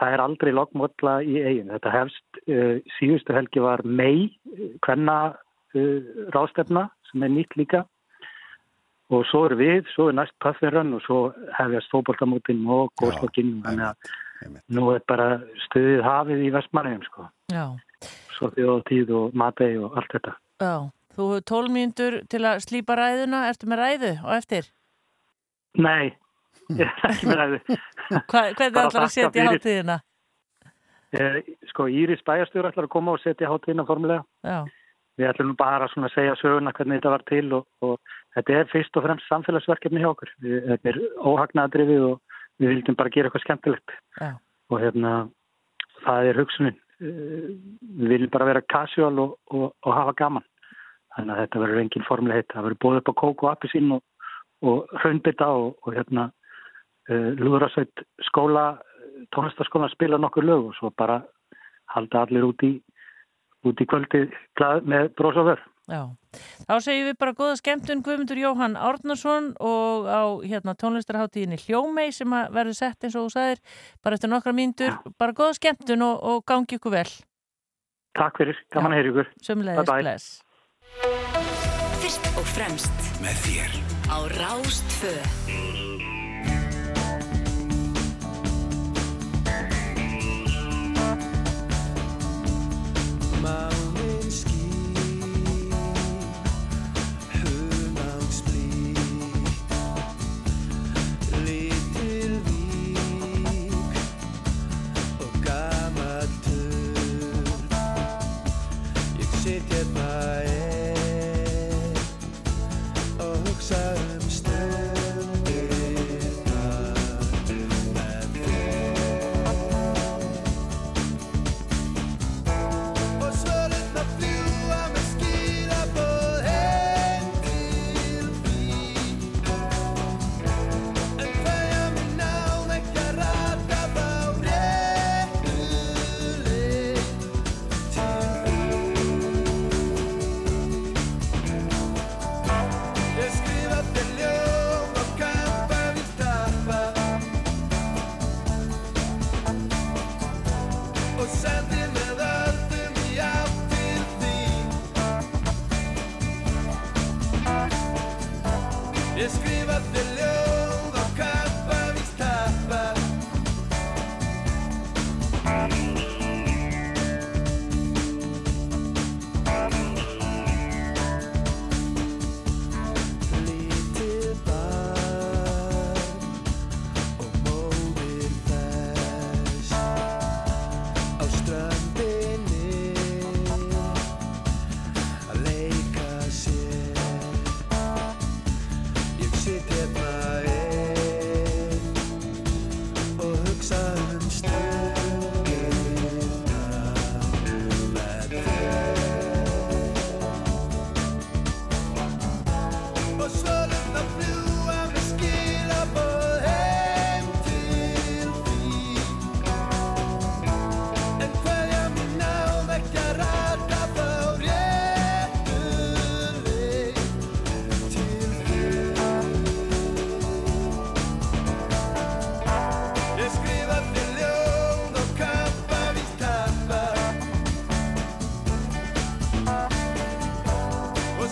það er aldrei loggmólla í eigin. Þetta hefst, uh, síðustu helgi var mei, hvenna uh, rástefna sem er nýtt líka og svo er við, svo er næst pafferan og svo hefjast fótboltamótin og góðslokkin, þannig að einmitt. nú er bara stuðið hafið í vestmannum, sko. já, Svo þjóðtíð og matei og allt þetta. já. Þú hefur tólmíndur til að slípa ræðuna, ertu með ræðu og eftir? Nei, ég *laughs* er ekki með. Hva, hvernig ætlar að setja fyrir. hátíðina? Eh, Sko, Íris bæjarstjóri ætlar að koma og setja hátíðina formulega. Já, Við ætlum bara að segja söguna hvernig þetta var til og, og þetta er fyrst og fremst samfélagsverkefni hjá okkur. Við, þetta er óhagnaðadrifið og við vildum bara gera eitthvað skemmtilegt já, og hérna það er hugsunin. Eh, Við viljum bara vera casual og, og, og hafa gaman. Þannig að þetta verður engin formulegheit. Það verður bóð upp á kók og appisín og, og hraunbytta og, og hérna uh, lúðrasveit skóla, tónlistaskóla spila nokkur lög og svo bara halda allir út í út í kvöldi glað, með vör. já. Þá segjum við bara góða skemmtun Guðmundur Jóhann Árnason og á hérna tónlistarháttíðinni Hljómei sem að verður sett eins og þú sagðir bara eftir nokkra mínútur, bara góða skemmtun og, og gangi ykkur vel. Takk fyrir, gaman að heyra ykkur. Bye. bless. Fyrst og fremst Með þér á Rástfö my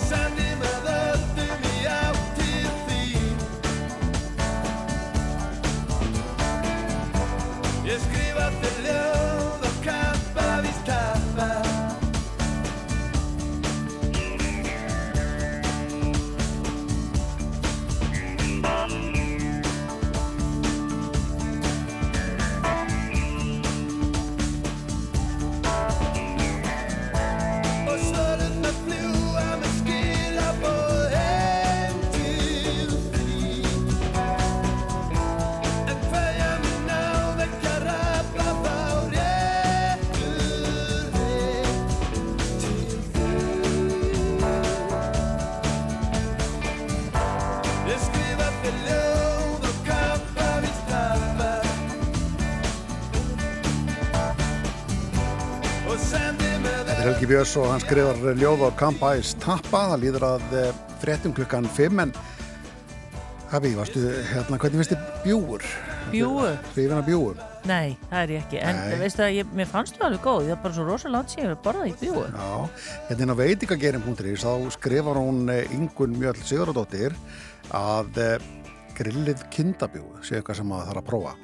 Og Björns og hann skrifar ljóð á Kampæs Tappa, það líður að eh, fréttum klukkan 5 en Hafi, varstu, hérna, hvernig finnst þið bjúur? Bjúgu? Hrifin að bjúu? Nei, það er ég ekki. En Nei. veistu að ég, mér fannst þú alveg góð. Ég var bara svo rosalega síðan að borða í bjúgu. Já, hérna veitingagerin.is þá skrifar hún eh, Ingun Mjöll Sigurðardóttir að eh, grillið kindabjúu sé eitthvað sem maður þarf að prófa.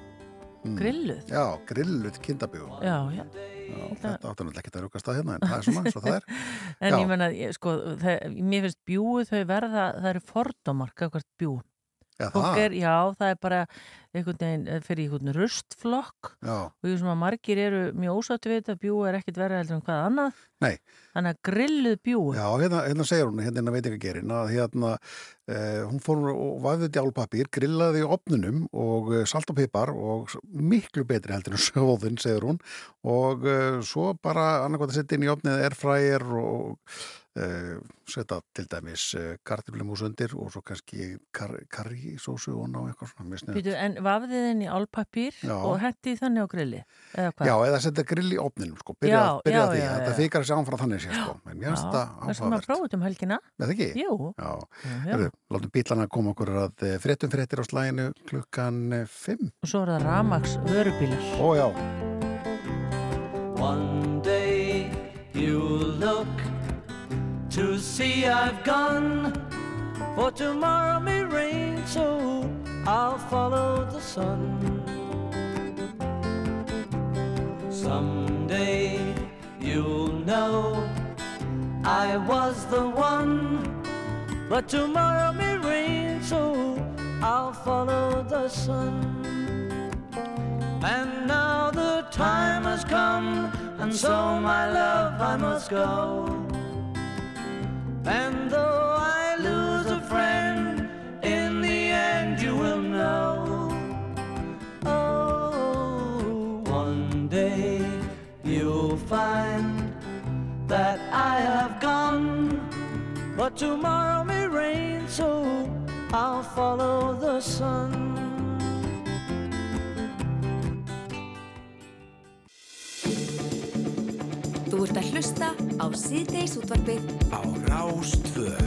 Mm. Grilluð? Já, grilluð kindabjúu. Já, já. Já, þetta áttu náttúrulega ekki að rúkast að hérna en það er svona eins og það er. *laughs* En Já. ég menna, sko, það, mér finnst bjúu þau verða, það eru fordómar, kakvart bjúu. Það. er, já, það er bara einhvern veginn, eh, fyrir einhvern rustflokk Já, og ég sem að margir eru mjög ósáttu við þetta, bjúu er ekkit verið heldur en hvað annað. nei. Þannig að grilluð bjúu. Já, hérna, hérna segir hún, hérna inn á veitingagerin að hérna, eh, hún fór og vafði djálpapír, grillaði í opnunum og eh, salt og pipar og miklu betri heldur en *laughs* sjóðin, segir hún og eh, svo bara annarkvæmt að setja inn í opnið erfrægir og setja til dæmis eh, kartiflimús undir og svo kannski kar karrísósu og ná eitthvað svona. Býtu, en vafðið inn í álpapír Já. og hettið þannig á grilli? Eða hvað? Já, eða setja grill í opninum, sko, byrja, Já, byrja já, að því, já, þetta já. þykar að sjá frá þannig sér, sko, en mér finnst þetta Það sem að áhugavert. þetta um helgina. Eða ekki? Jú. Já, Já, já. Heyrðu, látum bílana koma okkur að eh, fréttum fréttir á slæginu klukkan 5. Og svo er það Ramax vörubílar. Ó já, One day you'll look to see I've gone, for tomorrow may rain, so I'll follow the sun. Someday you'll know I was the one, but tomorrow may rain, so I'll follow the sun. And now the time has come, and so my love I must go. Á síðdeis útvarpið á Rástvöð.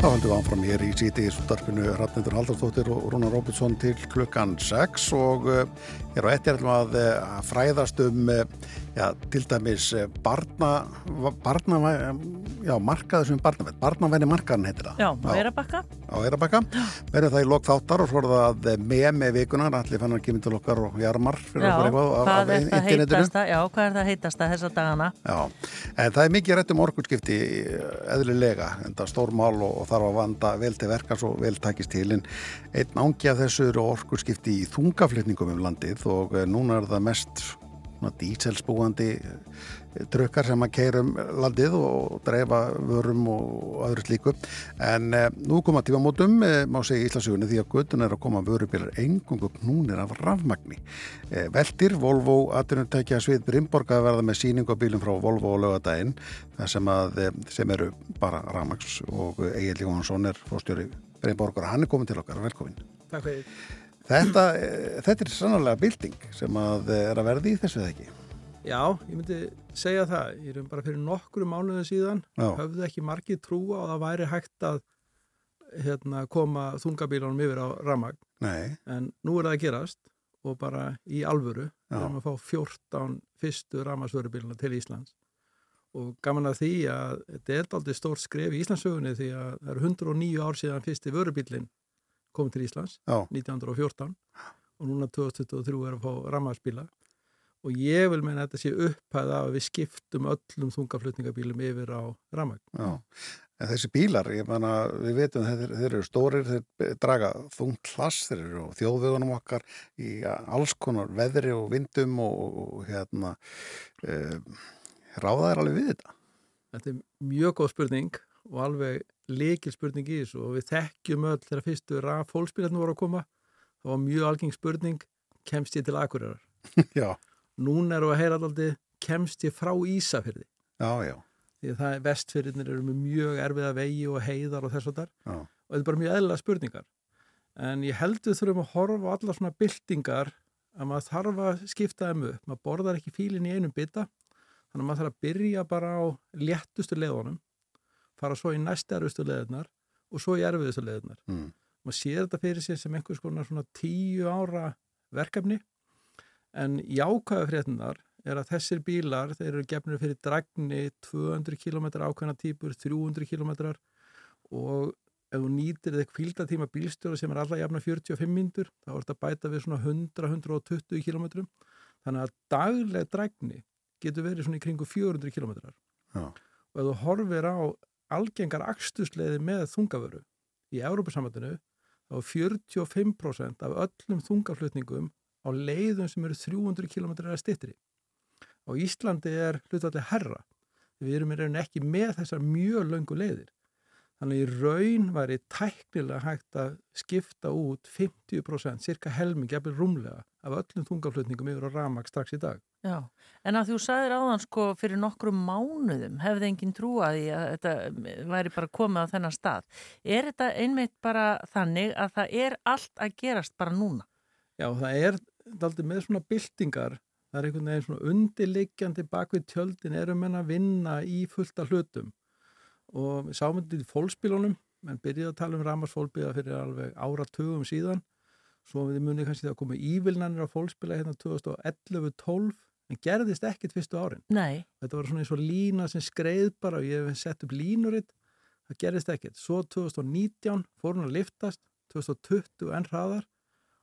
þá höldum við áfram hér í síti í súttarpinu Rafnendur Haldarsdóttir og Rúnar Róbinson til klukkan 6 og uh, hér á ettir ætlum við að fræðast um uh, já, til dæmis eh, barna, barna já, markaður sem barnavenn, barnavenni markaðan heitir það. Já, á Eirabakka. Á Eirabakka. Verður það í lok þáttar og svo er það með með vikunar, allir fannar kemur til okkar og jarmar fyrir já, okkur eitthvað af, internetinu. Já, hvað er það heitasta þessa dagana? Já, en það er mikið rétt um orkurskipti eðlilega, en það er stórmál og, og þarf að vanda vel til verkans og vel takist til, en einn ángi af þessu eru orkurskipti í þungaflutningum um landið og eh, núna er það mest díselsbúandi eh, trukkar sem að keirum landið og dreifa vörum og öðru slíku. En eh, nú koma tífamótum eh, má segja í Íslandsögunni því að göttun er að koma vörubilar engungu knúnir af rafmagni. Eh, Veldir, Volvo aðtunumtækja svið Brimborg að verða með síningu á bílum frá Volvo og lögadaginn sem, eh, sem eru bara rafmags og Egil Jóhansson er fórstjóri Brimborg og hann er komin til okkar, velkomin Takk fyrir Þetta, þetta er sannlega bilding sem að er að verði í þessu eða ekki? Já, ég myndi segja það. Ég er bara fyrir nokkru mánuðu síðan, Já. höfðu ekki margi trúa og það væri hægt að hérna, koma þungabílunum yfir á ramag. Nei. En nú er það að gerast og bara í alvöru þegar maður fá 14 fyrstu ramagsvörubíluna til Íslands. Og gaman að því að þetta er aldrei stórt skref í Íslandsögunni því að það eru 109 ár síðan fyrsti vörubílinn komið til Íslands Já. 1914 og núna 2023 er að fá rammarspíla og ég vil meina að þetta sé upphæða að við skiptum öllum þungaflutningabílum yfir á rammagn. Já, en þessi bílar, ég menna, við veitum þeir, þeir eru stórir, þeir draga þungt hlass, þeir eru á þjóðvögunum okkar í alls konar veðri og vindum og, og hérna um, ráða er alveg við þetta. Þetta er mjög góð spurning og alveg leikil spurning í þessu og við þekkjum öll þegar fyrstu raf fólkspílarnir voru að koma þá var mjög algeng spurning kemst ég til Akureyrar? *laughs* Já. Nún eru að heyra alltaf kemst ég frá Ísafjörði? Já, já. Því að það er vestfjörðinir eru með mjög erfiða vegi og heiðar og þess og þar og þetta er bara mjög eðla spurningar en ég heldur þurfum að horfa á alla svona byltingar að maður þarf að skipta þeim upp, maður borðar ekki fílinn í einum bytta þannig að maður þarf að byrja bara á léttustu leðunum fara svo í næstjárfustu leðunar og svo í erfiðustu leðunar. Mm. Maður sér þetta fyrir sig sem einhvers konar svona tíu ára verkefni en jákvæða fréttunar er að þessir bílar, þeir eru gefnir fyrir dragni 200 km ákveðna típur, 300 km og ef þú nýtir þig kvildatíma bílstjóra sem er alla jafna 45 mindur, þá er þetta bæta við svona 100-120 km þannig að dagleg dragni getur verið svona í kringu 400 km Já. og ef þú horfir á algengar axtusleiði með þungavöru í Európa-samvættinu þá er 45% af öllum þungaflutningum á leiðum sem eru 300 km eða stittri. Á Íslandi er hlutallega herra. Við erum í raun ekki með þessar mjög löngu leiðir. Þannig í raun væri tæknilega hægt að skipta út 50%, cirka helming, jafnvel rúmlega, af öllum þungaflutningum yfir á ramak strax í dag. Já, en að þú sagðir áðan sko fyrir nokkru mánuðum hefði enginn trúaði að þetta væri bara komið á þennan stað. Er þetta einmitt bara þannig að það er allt að gerast bara núna? Já, það er aldrei með svona byltingar, það er einhvern veginn svona undirliggjandi bakvið tjöldin erum en að vinna í fullta hlutum og við sáum þetta í fólkspílunum menn byrjuði að tala um ramarsfólkbíða fyrir alveg áratugum síðan. Svo við munið kannski það að koma ívilnanir á fólkspíla hérna 2011-12 en gerðist ekkit fyrstu árin. Nei. þetta var svona eins og lína sem skreið bara og ég hef sett upp línuritt. Það gerðist ekkit, svo 2019 fór hún að liftast, 2020 enn hraðar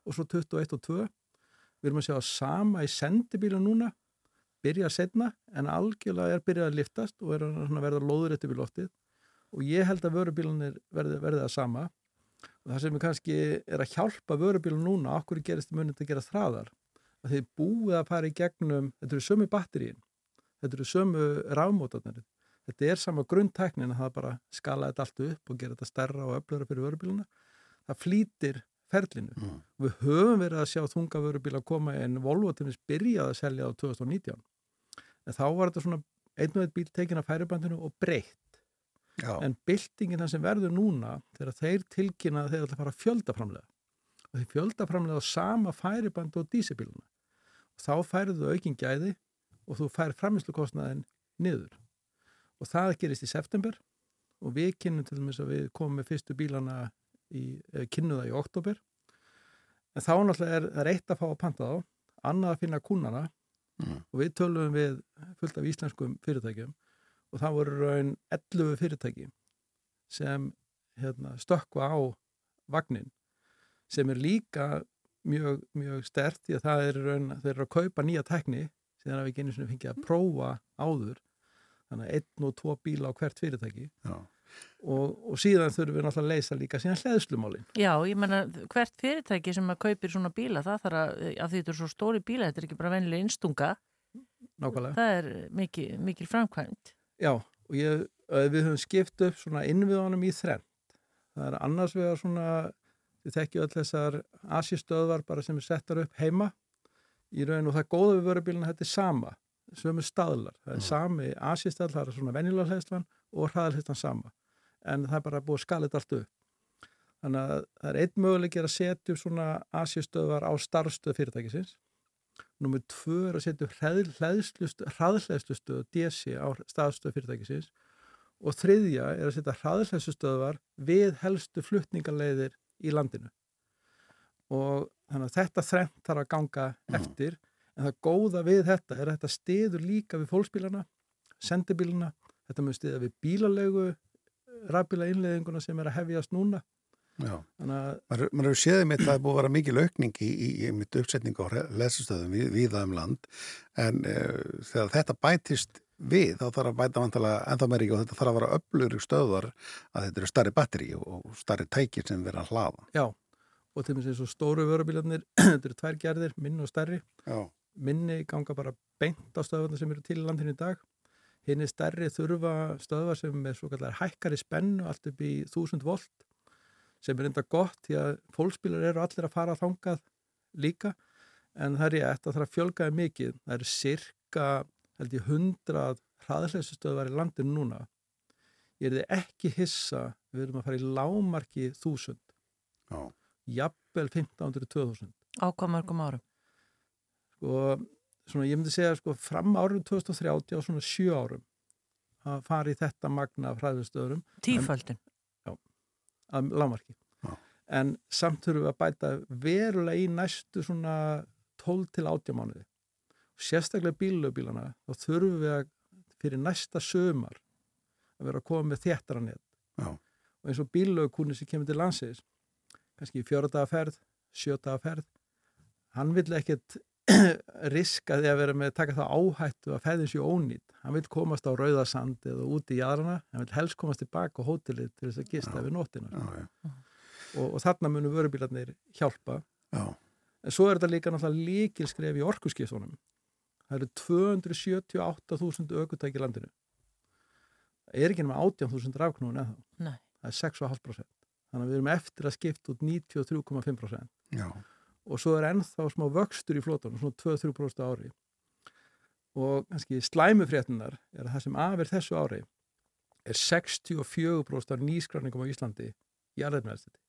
og svo 21 og 2 við erum að sjá sama í sendibílu núna byrja setna en algjörlega er byrjað að liftast og er að verða lóður eftir við loftið. Og ég held að vörubílunir verði, verði að sama. Og það sem er kannski er að hjálpa vörubílun núna, okkur gerist munið að gera þráðar að þeir búið að fara í gegnum, þetta eru sömu batterín þetta eru sömu rámótarnir þetta er sama grundtæknin að það bara skala þetta allt upp og gera þetta stærra og öflura fyrir vörubíluna það flýtir ferlinu. Mm. Við höfum verið að sjá þungavörubíla koma en Volvo til þess byrjaði að selja á 2019 en þá var þetta svona einn og einn bíl tekin af færibandinu og breytt. Já. en byltingin það sem verður núna þegar þeir tilkynna að þeir ætla að fara fjöldaframlega og þeir fjöldaframlega á sama færibandu og dísibíluna og þá færðu þau aukin gæði og þú fær framislukostnaðin niður. Og það gerist í september og við kynnum til dæmis að við komum með fyrstu bílana í, kynnu það í oktober en þá náttúrulega er, er eitt að fá að panta þá annað að finna kúnana Mm. og við tölum við fullt af íslenskum fyrirtækjum og það voru raun 11 fyrirtæki sem hérna, stökkva á vagnin sem er líka mjög, mjög stert því að það er raun, þeir eru að kaupa nýja tekni síðan að við genið fengið að prófa áður þannig að einn og tvo bíla á hvert fyrirtæki Já. Og, og síðan þurfum við náttúrulega að leysa líka síðan hlæðslumálin Já, ég menna hvert fyrirtæki sem að kaupir svona bíla, það þarf að, að því þetta er svo stóri bíla, þetta er ekki bara vennilega innstunga, nákvæmlega það er mikil, mikil framkvæmt. Já, og ég, við höfum skipt upp svona innviðanum í þrennt. Það er annars vegar svona, þið þekkju öll þessar asjastöðvar bara sem er settar upp heima í raun og það góða við vörubíluna þetta er sama, sömu staðlar. Það er sami asjastöðl, það er svona venjulega hlæðslan og hraðalhæslan sama. En það er bara búið þetta allt upp. Þannig að það er einn möguleik er að setja svona asjastöðvar á starfstöð fyrirtækisins. Númið tvö er að setja upp hraðhlæðslustöð DC á staðstöð fyrirtækisins og þriðja er að setja hraðhlæðslustöðvar við helstu fluttningarleiðir í landinu. Og þannig að þetta þrennt þarf að ganga eftir en það góða við þetta er að þetta stiður líka við fólksbílana, sendibílana, þetta mun stiða við bílalegu rafbíla innleðinguna sem er að hefjast núna. Já. Að Maður hefur séðið mitt að það er búið að vera mikil aukning í, í, í uppsetningu á lesastöðum við, viða um land en uh, þegar þetta bætist við þá þarf að bæta vantalega ennþá meiri og þetta þarf að vera öflugri stöðar að þetta eru starri batteri og, starri tækir sem vera að hlaða. já, og til og með eins og stóru vörubílarnir, *clears throat* þetta eru tvær gerðir, minni og stærri. Já. minni ganga bara beint á stöðvarnar sem eru til í landinu í dag hinn er stærri þurfa stöðvar sem er svo kallar hækkari spennu allt upp í 1000 volt sem er enda gott því að fólksbílar eru allir að fara þangað líka en það er ég eftir að það að fjölgaði mikið það eru cirka held ég 100 hraðhleysistöðvar í landinu núna ég er þið ekki hissa við erum að fara í lámarki 1000 Já. jafnvel 1500-2000 Á hvað mörgum árum? sko, svona ég myndi segja sko fram árið 2030 á svona sjö árum að fara í þetta magna af hræðustöðurum Tíföldin. að lámarki Já. en samt þurfum við að bæta verulega í næstu svona 12 til 18 mánuði sérstaklega bílöfbílana þá þurfum við að fyrir næsta sömar að vera að koma með þéttara net Já. og eins og bílöfkunni sem kemur til landsins kannski fjóraðaga ferð, sjötaga ferð hann vill ekkert *clears throat* riska því að vera með að taka það áhættu að ferðin sér ónýtt hann vil komast á rauðasand eða út í jæðrana hann vil helst komast tilbaka á hótelið til þess að gista Já. við nóttina Já, já. og, og þarna munum vörubílarnir hjálpa Já. en svo er þetta líka náttúrulega líkilskref í orkuskiptunum það eru 278.000 ökutæki í landinu það er ekki nema 18.000 rafknúin eða Nei. það er 6,5% þannig að við erum eftir að skipta út 93,5% Já. Og svo er ennþá smá vöxtur í flótunum, svona 2-3% á ári og kannski slæmufréttinar er að það sem af er þessu ári er 64% af nýskráningum á Íslandi í aðeirnveðstætti.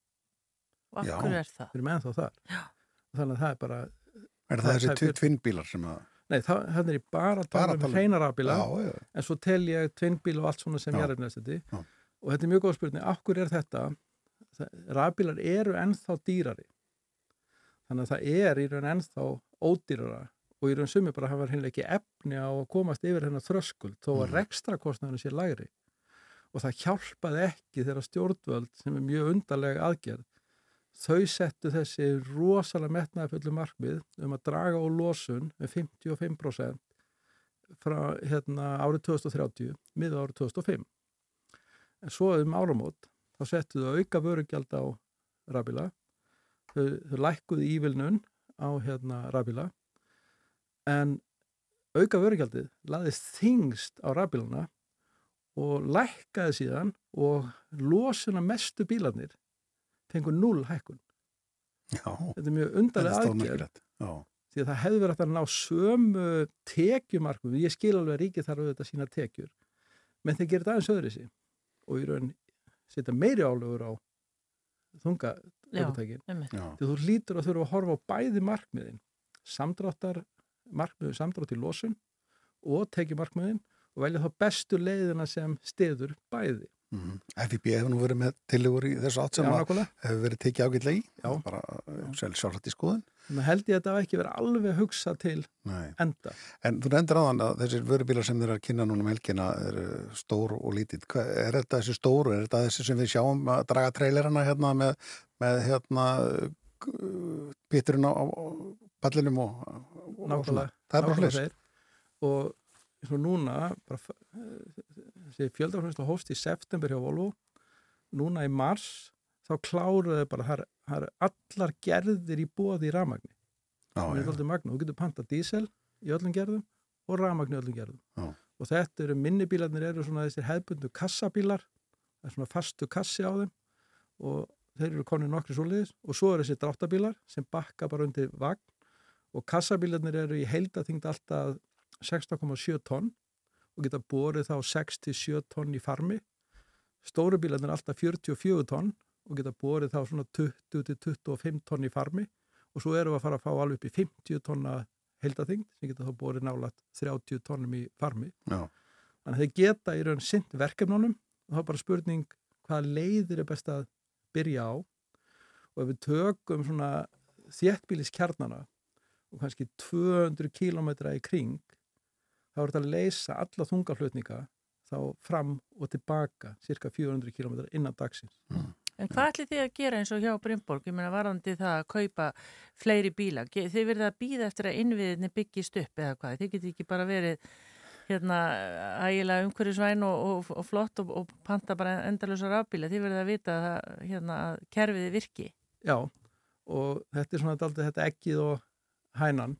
Og Já. akkur er það? Við erum ennþá þar. Já. Þannig að það er bara, Er það þessi er tvinnbílar sem að... nei, það, er ég bara að tala að um tala um- hreina rafbíla, Já, já. en svo tel ég tvinnbíl og allt svona sem Já. jarðarnæðstætti Já. og þetta er mjög góð spurning, akkur er þetta Það- rafbílar eru ennþá dýrari þannig að það er í raun ennþá ódýrara og í raun sumi bara hafa hinnlega ekki efni á að komast yfir hennar þröskuld þó að Mhm. rekstrakostnaðinu sé lægri og það hjálpaði ekki þegar stjórnvöld sem er mjög undarlega aðgerð þau settu þessi rosalega metnaði fullu markmið um að draga á losun með 55% frá hérna, árið 2030 miða árið 2005 en svo um áramót þá settu þau auka vörugjald á rafbíla þau, þau lækkuðu ívilnun á hérna rafbíla en auka vörugjaldið laðist þingst á rafbílana og lækkaði síðan og losuna mestu bílarnir fengur null hækkun Já. þetta er mjög undarlega. Já. því að það hefði verið að ná sömu tekjumarkum, ég skil alveg að ríkið þarf auðvitað sína tekjur menn þeir gerir þetta aðeins öðru sig og í raun setja meiri álögur á þunga Því þú hlýtur að þurfa að horfa á bæði markmiðin samdráttar markmiðin samdrátt í losun og tekjumarkmiðin og velja þá bestu leiðina sem stiður bæði Mm. FIB hefur nú verið með tillegur í þessu átt sem hefur verið tekið. Já. Bara sjálf sjálfrætt í skoðun. Þannig held ég að þetta hafi ekki verið alveg hugsað til Nei. enda. En þú nefndir aðan að þessir vörubílar sem þeir að kynna núna um helgina eru stór og lítið. Hva, er þetta þessi stóru? Er þetta þessi sem við sjáum að draga trailerana hérna með, með hérna pitturinn á, á pallinum og, og Nákvæmlega. Það er bara þeir. Og eins og núna, bara, þessi fjöldafrænsla hóst í september hjá Volvo, núna í mars, þá kláruðu bara, það er- allar gerðir í bóði í rafmagni. Já, Það er alltaf magna. Þú getur panta dísel í öllum gerðum og rafmagn í öllum gerðum. Já. Og þetta eru minnibílarnir eru svona þessir hefbundu kassabílar, það er svona fastu kassi á þeim og þeir eru konið nokkri svoleiðis og svo eru þessi dráttabílar sem bakka bara undir vagn og kassabílarnir eru í heildaþyngd alltaf 16,7 tonn og geta borið þá 6-7 tonn í farmi. Stóru bílarnir er alltaf 44 tonn og geta borið þá svona 20-25 tonn í farmi og svo erum við að fara að fá alveg upp í 50 tonna heildaþyngd sem geta þá borið nálat 30 tonnum í farmi. Já. Þannig að þeir geta í raun sint verkefnunum og þá er bara spurning hvaða leiðir er best að byrja á og ef við tökum svona þéttbíliskjarnana og kannski 200 kílómetra í kring þá er þetta að leysa alla þungaflutninga þá fram og tilbaka cirka 400 kílómetra innan dagsins. En hvað ætli þið að gera eins og hjá Brynborg? Ég meina varandi það að kaupa fleiri bíla. Þið verðið að býða eftir að innviðinni byggist upp eða hvað? Þið getið ekki bara verið hérna ægilega umhverjusvæn og, og, og flott og, og panta bara endalösa rafbíla. Þið verðið að vita að, það, hérna, að kerfiði virki. Já, og þetta er svona daldið þetta ekkið og hænan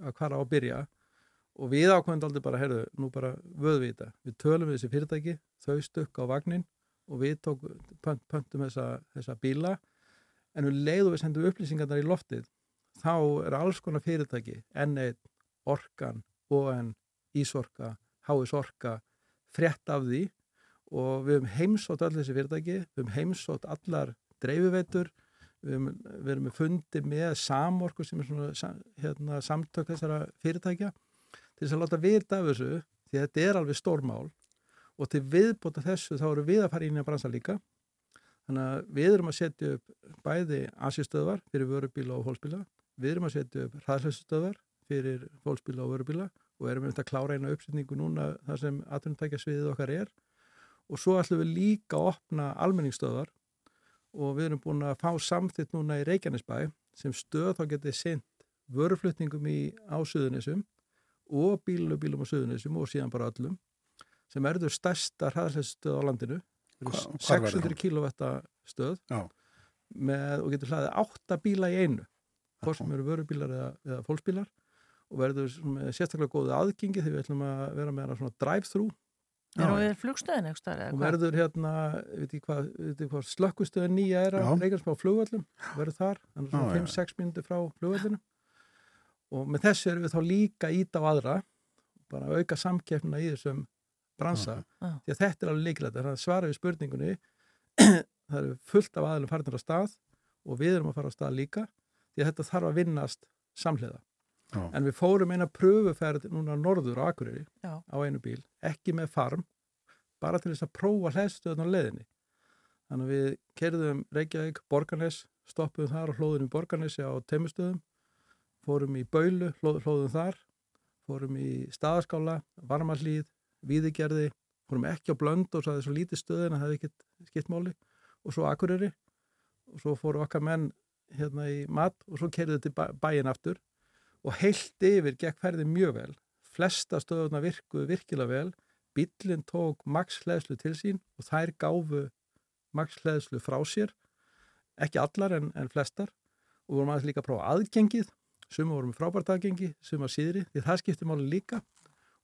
að hvar á að byrja og við ákveðum daldið bara, heyrðu, nú bara vöðum við tölum við þessi fyrirtæki, þau stökk á vagnin og við tók, pönt, pöntum þessa, þessa bíla en við leiðum við sendum upplýsingarnar í loftið þá er alls konar fyrirtæki N1, Orkan, ON, Ísorka, HS Orka frétt af því og við höfum heimsótt öll þessi fyrirtæki, við höfum heimsótt allar dreifiveitur við við erum með fundi með samorku sem er svona hérna, samtök þessara fyrirtækja. Til þess að láta vita af þessu því þetta er alveg stórmál og til viðbóta þessu þá eru við að fara inn í að bransa líka. Þannig að við erum að setja upp bæði asjustöðvar fyrir vörubíla og fólksbíla við erum að setja upp hraðsleysustöðvar fyrir fólksbíla og vörubíla og erum við að klára eina uppsetningu núna þar sem atvinnutækja sviðið okkar er. Og svo ætlum við líka að opna almenningsstöðvar og við erum búin að fá samþitt núna í Reykjanesbæ sem stöð þá getið sent vöruflutningum í á Suðunisum og bílubílum á Suðunisum og síðan bara öllum sem erður stærsta hraðsleystöð á landinu. Hva- Þetta eru hvar verður 600 kW stöð með, og getur hlaðið átta bíla í einu. Hvort sem eru vörubílar eða, eða fólksbílar og verður sérstaklega góðu aðgengi þegar við ætlum að vera með hana svona drive-thru Er hún við flugstöðin eitthvað starf? og verður hérna, veit ég hvað, hvað slökkustöðin nýja er á Já. Reykjanesbá flugvöllum, verður þar þannig Já, svona já. 5-6 minnir frá flugvöllinu og með þessu erum við þá líka ít á aðra bara auka samkeppnina í þessum bransa, Já. því að þetta er alveg líkilegt þannig að svara við spurningunni *clears throat* það eru fullt af aðlum farinir á stað og við erum að fara á stað líka því að þetta þarf að vinnast samhliða Já. en við fórum eina pröfuferð núna norður á Akureyri Já. á einu bíl, ekki með farm bara til þess að prófa hlæðstöðun á leiðinni þannig að við kerðum Reykjavík, Borgarnes stoppuðum þar og hlóðum í Borgarnesi á teimustöðum fórum í Baulu, hlóð, hlóðum þar fórum í Staðaskála Varmalíð, Víðigerði fórum ekki á Blönd og það er svo lítið stöðin að það hefði ekkert skipt máli og svo Akureyri og svo fóru okkar menn hérna í mat og svo kerðum til bæ, bæin aftur og heilt yfir gekk ferði mjög vel. Flesta stöðuna virkuðu virkilega vel. Bílinn tók max hlæðslu til sín og þær gáfu max hlæðslu frá sér. Ekki allar en, en flestar. Og vorum aðeins líka að prófa aðgengið. Suma vorum frábært aðgengi, suma síðri. Því það skiptir máli líka.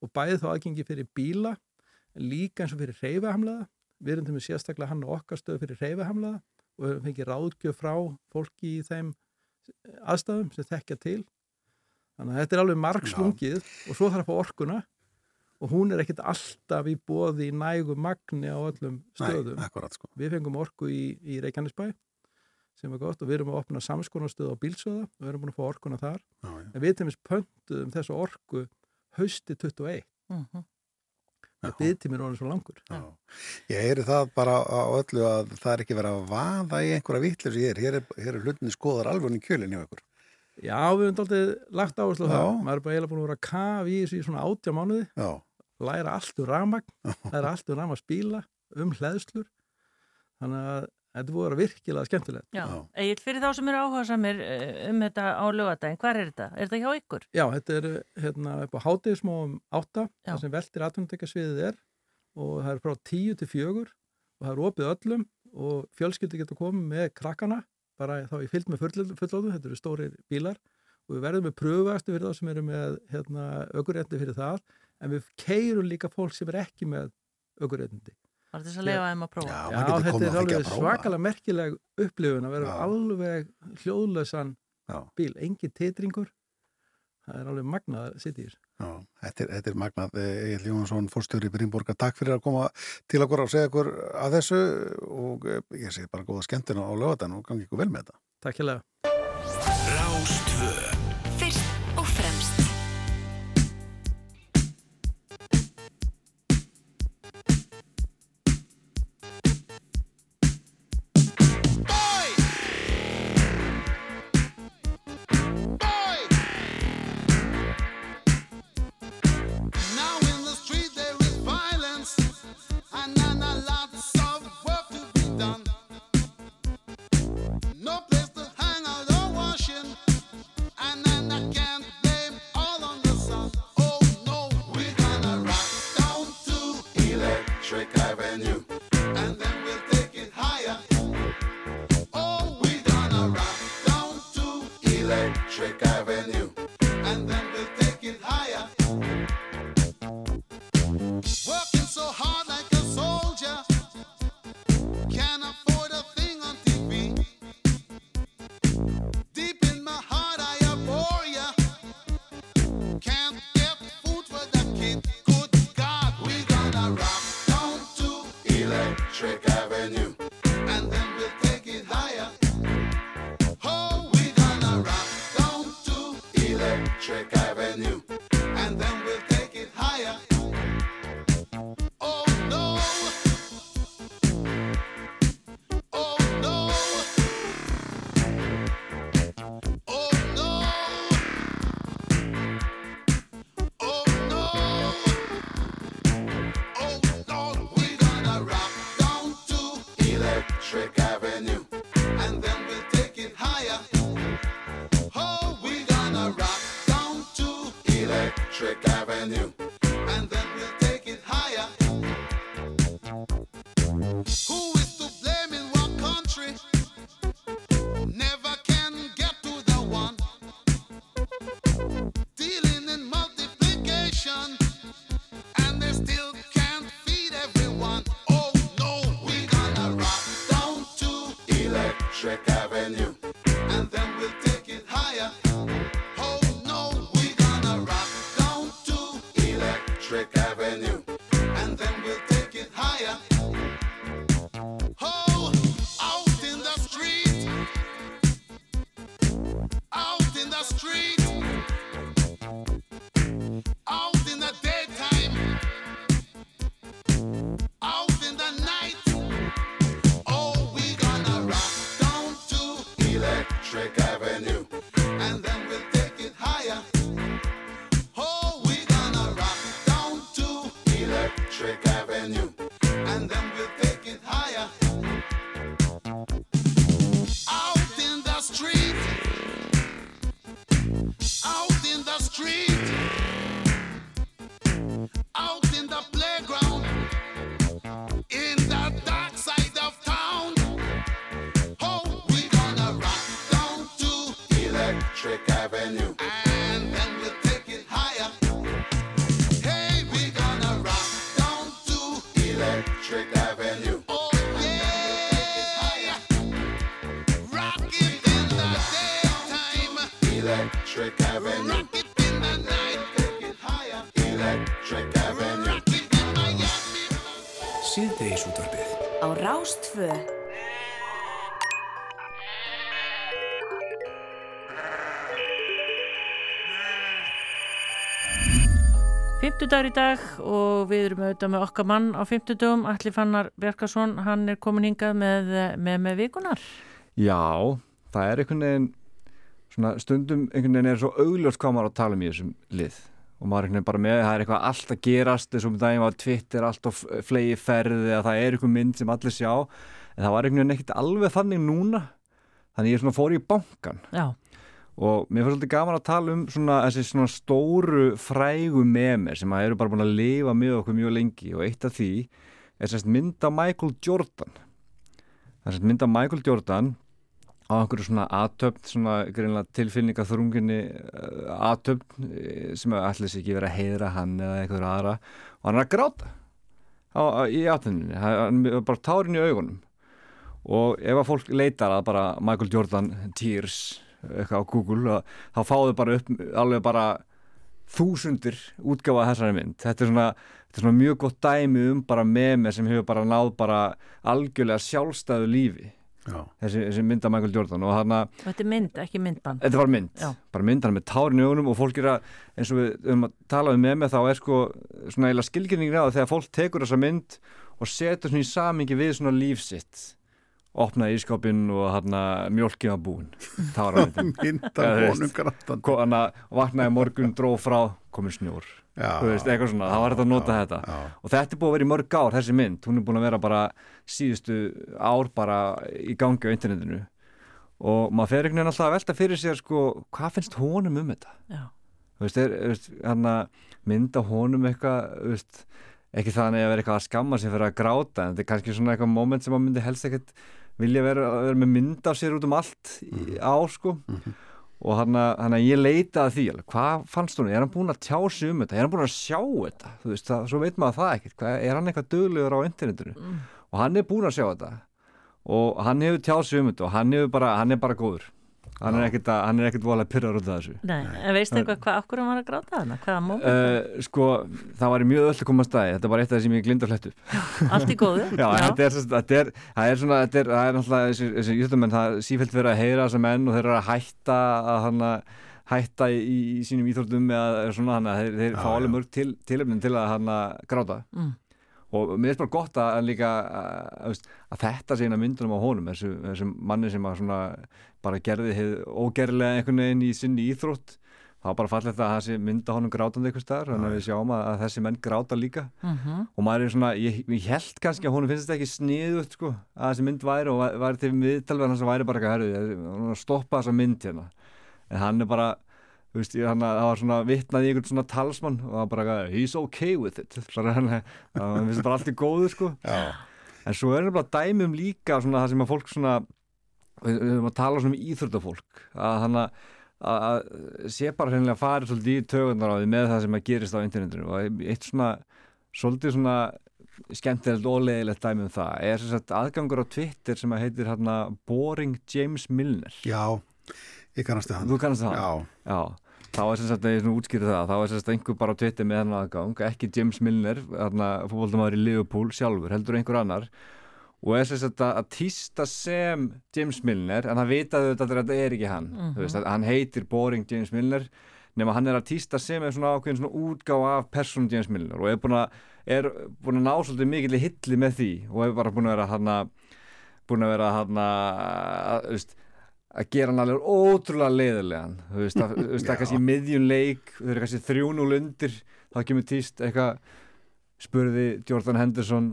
Og bæði þá aðgengi fyrir bíla líka eins og fyrir reyfahamlaða við erum til með sérstaklega hann og okkar stöð fyrir reyfahamlaða og við fengið ráðgjöf frá fólki í þeim aðstæðum sem þekkja til þannig að þetta er alveg margslungið og svo þarf að fá orkuna og hún er ekkit alltaf í bóði í nægu magni á öllum stöðum. Nei, akkurat sko. Við fengum orku í, í Reykjanesbæ sem var gott og við erum að opna samskonarstöð á bílsöða og við erum búin að fá orkuna þar. Já, já. En við tegumist pöntuðum þessu orku hausti 21. Mm -hmm. Það byggtíminn er orðið svo langur. Já. Ég heyri það bara á öllu að það er ekki verið að vaða í einhverja vittlis. Hér er, hér er hlutinni skoðar alveg í kjölinn hjá ykkur. Já, við höfum aldrei lagt áherslu á það. Maður er bara eiginlega búin að vera að kafa í þessu í svona átjá mánuði, Já, læra allt um rafmagn, læra allt um rafmagnsbíla, um hleðslur. Þannig að þetta búið að vera virkilega skemmtilegt. Já, Já. Egil, fyrir þá sem eru áhuga samir um þetta á lögadaginn, hvað er þetta? Er þetta hjá ykkur? Já, þetta er hérna upp á hátegismóum átta, þar sem veltir atvinnutækjasviðið er og það er frá tíu til fjögur og það er opið öllum og fjölskyldi getur komið með krakkana, bara þá í fyllt með fullóðum, þetta eru stórir bílar og við verðum með pröfuvægstu fyrir þá sem eru með hérna, aukuréttindi fyrir það, en við keirum líka fólk sem er ekki með aukuréttindi. Var þetta þess að leifa þeim að prófa? já, Já, þetta er alveg svakalega merkileg upplifun að vera Já. alveg hljóðlösan Já. bíl, engin titringur, það er alveg magnað að sitja í þér. Já, þetta er, þetta er magnað Egil Jónsson, fórstjóri Brínborga takk fyrir að koma til okkur og segja okkur að þessu og eh, ég segi bara góða skemmtina á lögatan og gangi ykkur vel með þetta Takk hérlega. Rástfö Fymtudagur í dag og við erum auðvitað með okkar mann á fymtudagum, Alli Fannar Bjarkarsson, hann er komin hingað með, með, með vikunar. Já, það er einhvern veginn svona stundum einhvern veginn er svo augljóst hvað maður á að tala um í þessum lið og maður er bara með, það er eitthvað allt að gerast þessum daginn var Twitter allt of flegi ferði að það er einhver mynd sem allir sjá. En það var veginn ekkert alveg þannig núna. Þannig ég svona fór í bankan Já. og mér finnst svolítið gaman að tala um svona þessi svona stóru frægu memir sem að eru bara búin að lifa með okkur mjög lengi. Og eitt af því er sérst mynd af Michael Jordan. Það er sérst mynd af Michael Jordan á einhverju svona aðtöfn, svona greinlega tilfinningaþrunginni aðtöfn sem allir sér ekki verið að heyra hann eða einhverju aðra. Og hann er að gráta á, á, í aðtöfninni, hann er bara tárin í augunum. Og ef að fólk leitar að bara Michael Jordan Tears eitthvað á Google og, þá fáðu bara upp alveg bara þúsundir útgáfa þessari mynd. Þetta er svona, þetta er svona mjög gott dæmi um bara memi sem hefur bara náð bara algjörlega sjálfstæðu lífi þessi, þessi mynd af Michael Jordan og þarna Þetta er mynd, ekki myndband. Þetta var mynd, Já. bara mynd hann er með tárin í augunum og fólk er að, eins og við um að tala um með mig þá er sko svona eiginlega skilgjörningin á það þegar fólk tekur þessa mynd og setur svona í samingi við svona lífsitt opnaði ískápinn og hann mjölkið var búin táramyndin *laughs* Mynd af honum grátandi. hann vaknaði morgun, dró frá komið snjór veist, eitthvað svona, það var þetta að nota þetta. og þetta er búið að vera í mörg ár, þessi mynd. Hún er búin að vera bara síðustu ár bara í gangi á internetinu. Og maður fer einhvern veginn alltaf að velta fyrir sér sko, hvað finnst honum um þetta? Já. þú veist, hann að mynda honum eitthvað ekki þannig að vera eitthvað að skamma sér fyrir að gráta en þetta er kannski svona eitthvað moment sem maður myndi helst ekkert vilja vera, vera með mynd af sér út um allt í, á sko. Og hann að, hann að ég leita að því hvað fannst hún, er hann búin að tjá sig um þetta? Er hann búin að sjá þetta? Þú veist, það, svo veit maður það ekkert, hvað, er hann eitthvað döglegur á internetinu? Mm. og hann er búin að sjá þetta. Og hann hefur tjáð sig um þetta og hann, bara, hann er bara góður hann er ekkert, að, hann er ekkert voðalega pyrrar út af þessu Nei, en veistu eitthvað hvað okkur hann var að gráta þarna? Hvaða móment? Uh, sko, það var mjög öll að koma að staði þetta var eitt af það sem ég glinda hlætt upp Allt í góðu? *laughs* Já, Já. Þetta, er, þetta er, það er svona þetta er, það er náttúrulega þessi, þessi íþjóttamenn það er sífælt verið að heyra þessa menn og þeir eru að hætta að hana, hætta í, í sínum íþróttum eða svona hana, þeir, þeir Já, fá alveg mörg til, tilöfnin til að hana, gráta Mm. Og mér er bara gott að, að líka að, að, veist, að þetta sé eina myndunum á honum þessu, þessu manni sem að bara gerði ógerlega einhvern veginn í sinni íþrótt. Það var bara fallegt að það sé mynda honum grátandi einhvers staðar þannig að við sjáum að, að þessi menn gráta líka. Mhm. og maður er svona, ég, ég held kannski að honum finnst þetta ekki sniðut sko, að þessi mynd væri og væ- væri til viðtalverðan hans að væri bara eitthvað herðu, stoppa þessa mynd hérna. En hann er bara þú veist, ég, hann, það var svona vitnað í einhvern svona talsmann og það var bara he's okay with it *laughs* svona hann, hann finnst bara allt í góðu sko Já. en svo er bara dæmum líka svona það sem að fólk svona við höfum að tala svona um íþróttafólk að hann að að sé bara hreinlega farið svolítið í tögunar á því með það sem að gerist á internetinu og eitt svona svolítið svona skemmtilegt og leiðilegt dæmi um það er sem sagt aðgangur á Twitter sem að heitir hérna Boring James Milner Já, ég kannast það Þú kannast það? Já. Já, þá er sem sagt, ég svona útskýrði það, þá er sem sagt einhver bara á Twitter með hann aðgang, ekki James Milner, hérna fótboldumæður í Liverpool sjálfur, heldur einhver annar og er sem sagt að að tísta sem James Milner, en hann vitaði þetta að þetta er ekki hann, Mhm. þú veist, að hann heitir Boring James Milner, nema hann er að tísta sem er svona ákveðin svona útgáfa af persónu James Milner og er búin að er búin að ná svolítið mikill í hilli með því og er bara búin að vera hann að búin að vera hann að, þú veist, að gera hann alveg ótrúlega leiðilegan þú veist, að, þú veist, að *laughs* kannski miðjun leik þau eru kannski þrjúnul undir þá kemur tíst eitthvað spurði Jordan Henderson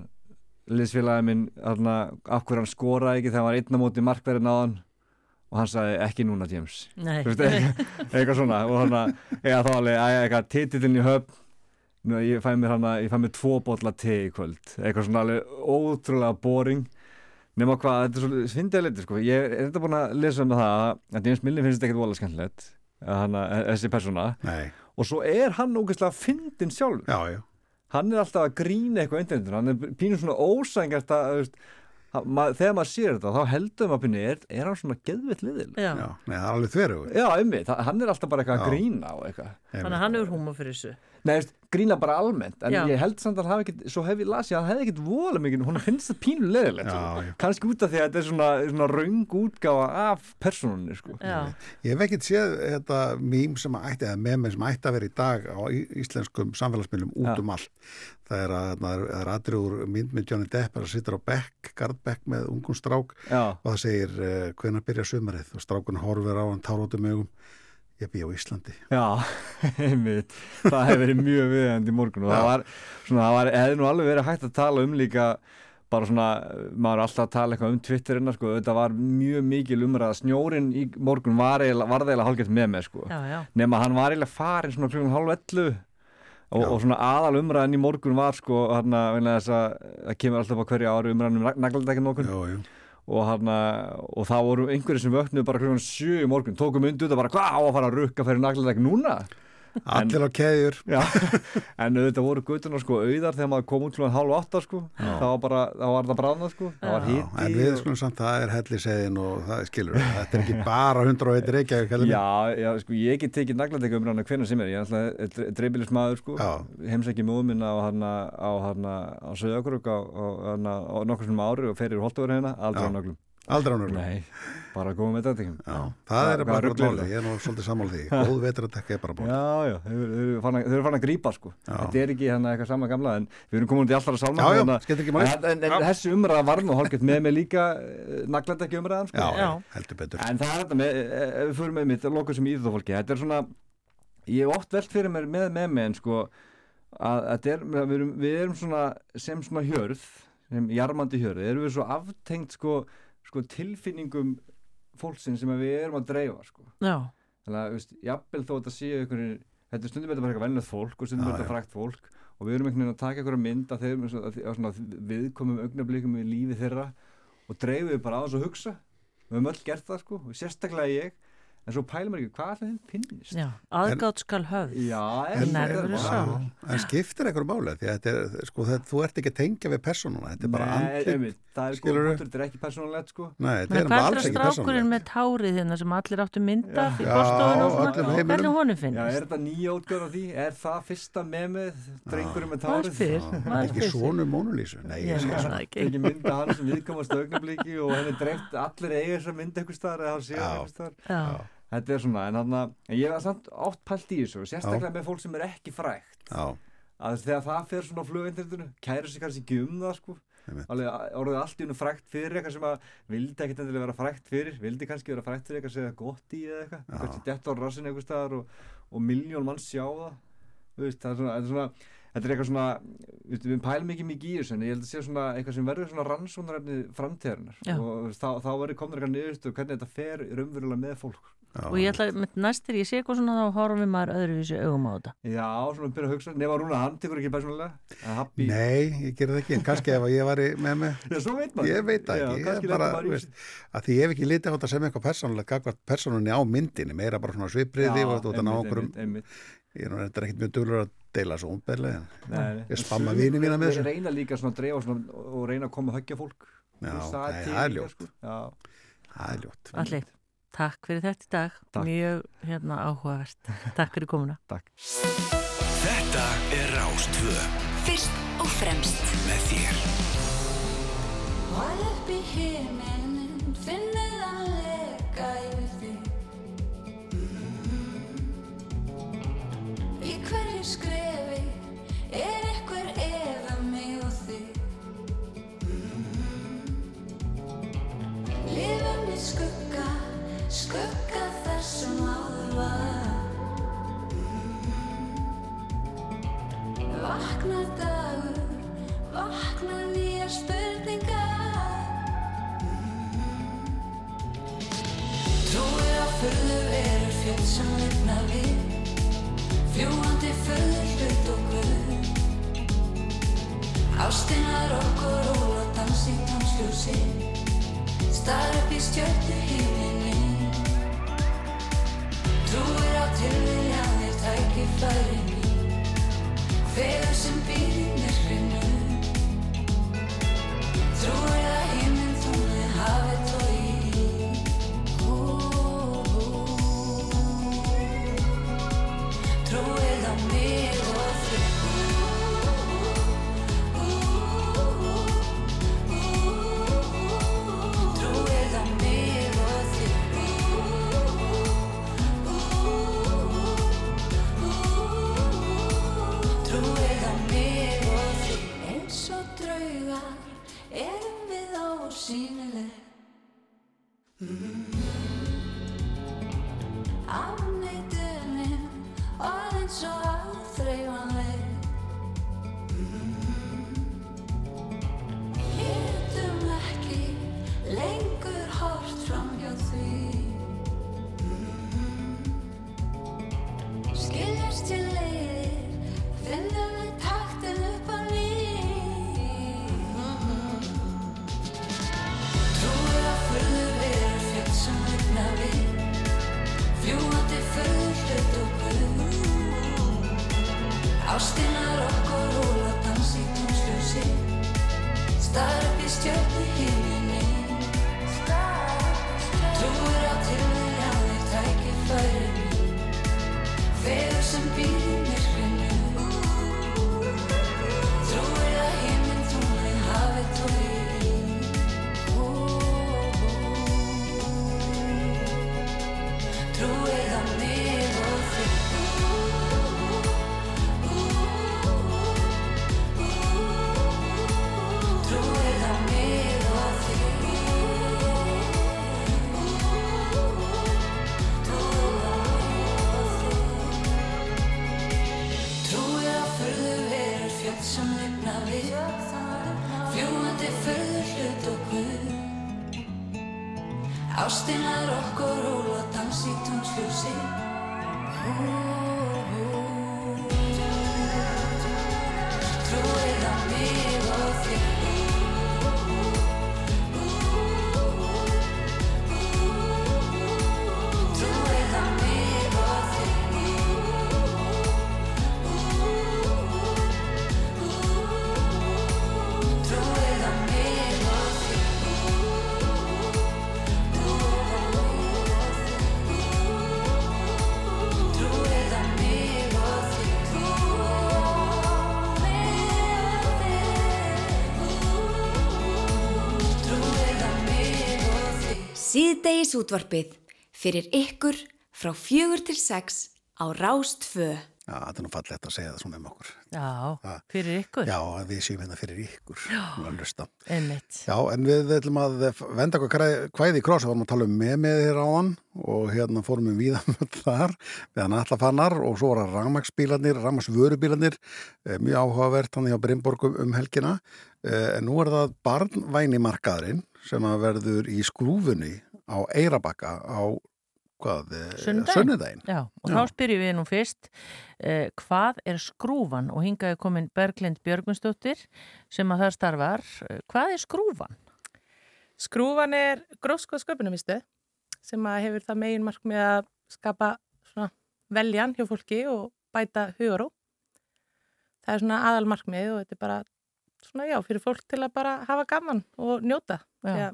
liðsfélagi minn af hverju hann skoraði ekki þegar hann var einna móti markverðin á hann? Og hann sagði ekki núna James. Veist, eitthvað, eitthvað svona. Og hann eða þá alveg titillin í höfn. Nú, ég fæ mér hann ég fæ mér tvo bolla te í kvöld. Eitthvað svona alveg ótrúlega boring nema hvað, þetta er svo svindilega liti sko. ég er þetta búin að lesa um það að James Milner finnst þetta ekkert vola skemmtilegt að þessi persóna Nei. og svo er hann ógeðslega fyndin sjálfur já, já. hann er alltaf að grína eitthvað internetinu hann er pínur svona ósængast að veist, mað, þegar maður sér þetta þá heldur maður pínu, er, er hann svona geðvitt liðil Já. Já, nei, það er alveg þverju já, einmitt, hann er alltaf bara eitthvað að grína og eitthvað Þannig að hann hefur húma fyrir þessu. Nei, veist, grína bara almennt en Já. ég held samt að hann hafi ekkit, svo hef ég lasið að hann hefði ekkit vola mikið, hún finnst það pínu leðilegt Já, sko. kannski út af því að þetta er svona, svona raung útgáfa af personunni sko. Ég hef ekkert séð þetta mím sem ætti, eða meme sem ætti að vera í dag á íslenskum samfélagsmiðlum út Já. um allt. Það er að það er, það er atriður mynd með Johnny Depp að sittur á bekk, gardbekk með ungum strák Já. og það segir uh, hvenær byrja sumarið og strákun horfir á hann tárótum augum. Ég bý á Íslandi. Já, *laughs* einmitt. Það hefur verið mjög viðjandi í morgun og það var, svona, það var, hefði nú alveg verið hægt að tala um líka bara svona, maður er alltaf að tala eitthvað um Twitterina, sko, þetta var mjög mikil umræða, snjórin í morgun var eiginlega, var það eiginlega hálfgett með mig, sko. Já, já. nema hann var eiginlega farin svona klukkan hálf ellu og, og svona aðal umræðan í morgun var sko, að það kemur alltaf á hverju ári umræðan um nagladekkin morgun Jú, jú. Og, hana, og það voru einhverjir sem vöknuðu bara klukkan sjö í morgun, tóku myndu út og bara hvað á að fara að rukka fyrir nagladekkin núna Allir á keðjur. Já, *laughs* en auðvitað voru gutunar sko auðar þegar maður kom út klukkan hálf átta sko, þá var, var það bráðna sko, það Já, en við og- skulum samt það er hellisegin og það skilur þetta er ekki bara 101 reykjavík heldur. Mig. Já, já, sko, ég get tekið nagladekka um hana hvernig sem er, ég er alltaf dreibilismæður sko, Já. heimsækki móðu minna á hana á hana á Söðakruk á, á, á nokkur sem ári og ferir holtaveri hérna, aldrei á naglum Aldrei á nöglum. Nei, bara að koma með þetta Já, það er bara gott máli, ég er nú svolítið sammála því. *laughs* Góð vetratekka er bara búin. Já, já, þau eru- farin að- að grípa sko Já. Þetta er ekki hérna eitthvað sama gamla en við erum komin út í alltaf að salma Já, já, hérna. skiptir ekki máli. En, en, þessi umræða var nú hálfgett með mig líka naglætt ekki umræðan sko Já, Já. heldur betur. En það er þetta með, e- ef við fyrir með mitt að loka sem íþjóðfólki, þetta er svona ég hef oft velt fyrir mér með með mig en sko að þetta er, við erum, við erum svona sem svona hjörð, sem jarmandi hjörð erum við svo aftengt sko, sko tilfinningum fólksinn sem við erum að dreifa sko Já. þannig að, jafnvel þó þetta séu einhverjir, þetta er stundum þetta bara eitthvað vennlegt fólk og stundum Já, þetta já. frækt fólk og við erum einhvern veginn að taka einhverja mynd að þeim að, svona viðkomum augnablikum í lífi þeirra og dreifum við bara á þess að hugsa við höfum öll gert það sko, og sérstaklega ég en svo pælum við ekki, hvað er það þeim finnist Já, aðgátt skal höfð. Já, En vá. sál. En skiptir einhverju máli því að þetta er, sko, þetta, þú ert ekki að tengja við personuna, þetta er bara andlit. það er sko, þetta er ekki persónulegt sko Nei, þetta er bara er alls það ekki strákurinn personulegt. með tárið hérna sem allir áttu mynda Já. Hvernig honum Já, finnist? er þetta nýja útgöð á því? Er það fyrsta memið drengurinn með tárið? Já, Hvað ekki svonu Mónulísu. Nei, Ég ég sé man svona. það ekki. mynda hann sem viðkomast augnabliki og henni dreift allir eiga þessa mynd einhver staðar eða hann Já. Já. þetta er svona, en, hana, en ég hef samt oft pælt í þessu, sérstaklega með fólk sem er ekki frægt Já, að þegar það fer svona á fluginternetinu kæra sig kannski ekki um það sko orðið allt í unum frægt fyrir eitthvað sem að vildi ekkit endilega vera frægt fyrir vildi kannski vera frægt fyrir eitthvað sem er gott í eða eitthvað Já. kannski dett á rassin einhver staðar og, og miljón mann sjá það veist, það er svona, þetta er svona þetta er eitthvað svona, við, við pælum ekki mikið í þessu en ég held að sé svona eitthvað sem verður svona rannsónarefni framtíðarinnar Já. og veist, þá, þá verður komin eitthvað niðurstu hvernig þetta fer raunverulega með fólk já. Og ég ætla, með næstir ég sé eitthvað svona þá horfum maður öðruvísi augum á þetta. Já, svona byrja að hugsa, nema Rúna hann tekur ekki persónulega? Að happy, Nei, ég gerði það ekki, en kannski ef að ég var með mig, Já, svo veit maður. Ég veit það Já, ekki, ég er bara, í veist, að því ég hef ekki litið á þetta sem eitthvað persónulega, gagvart persónunni á myndinni, meira bara svona svipriði og þetta að ná okkur um, ég er er ekkert mjög duglur að deila svo umberlega, ég spamma vini mína með Ég þessu. reyna líka svona að dreifa svona, og reyna að koma að höggja fólk. Já, Þú veist, nei, til það er ljótt. Er takk fyrir þetta í dag. Takk. Mjög hérna, áhugavert. Takk fyrir komuna. *laughs* takk Þetta er Rástvö Fyrst og fremst með þér. Hvar upp í himinin finnið að leka yfir þig Í hverju skrefi er skugga þess sem áður var. Vaknar dagur, vaknar nýjar spurningar. Trúir á furðu verur fjöld sem lifna við. Fljúandi furðu hlut og guð. Ástinnar okkur ról og dans í tónsljósi Star upp í stjörnu himini Trúir á tilviljanir tækifæri mín. Feður sem býr í Síðdegis útvarpið fyrir ykkur frá fjögur til sex á Rástfö. Já, þetta er nú fallegt að segja það svona um okkur. Já, fyrir ykkur. Já, við séum hérna fyrir ykkur. Já. Einmitt. Já, en við ætlum að venda okkur hvaðið í kross, við vorum að tala um með með þér áðan og hérna fórum við víðan *laughs* þar, við hann allafannar og svo voru rangmaksbílarnir, rangmaksvörubílarnir, eh, mjög áhugavert hann hjá Brimborgum um helgina, Eh, en nú er það barnvænimarkaðurinn sem að verður í skrúfunni á Eirabakka á hvað, eh, Sunnudaginn. sunnudaginn. Já, og þá spyrjum við nú fyrst eh, hvað er skrúfan og hingaði komin Berglind Björgunsdóttir sem að það starfar. Eh, Hvað er skrúfan? Skrúfan er grófskoð sköpunarmistu sem að hefur það megin markmið að skapa svona veljan hjá fólki og bæta hugaró. Það er svona aðal markmið og þetta er bara svona já, fyrir fólk til að bara hafa gaman og njóta. Já.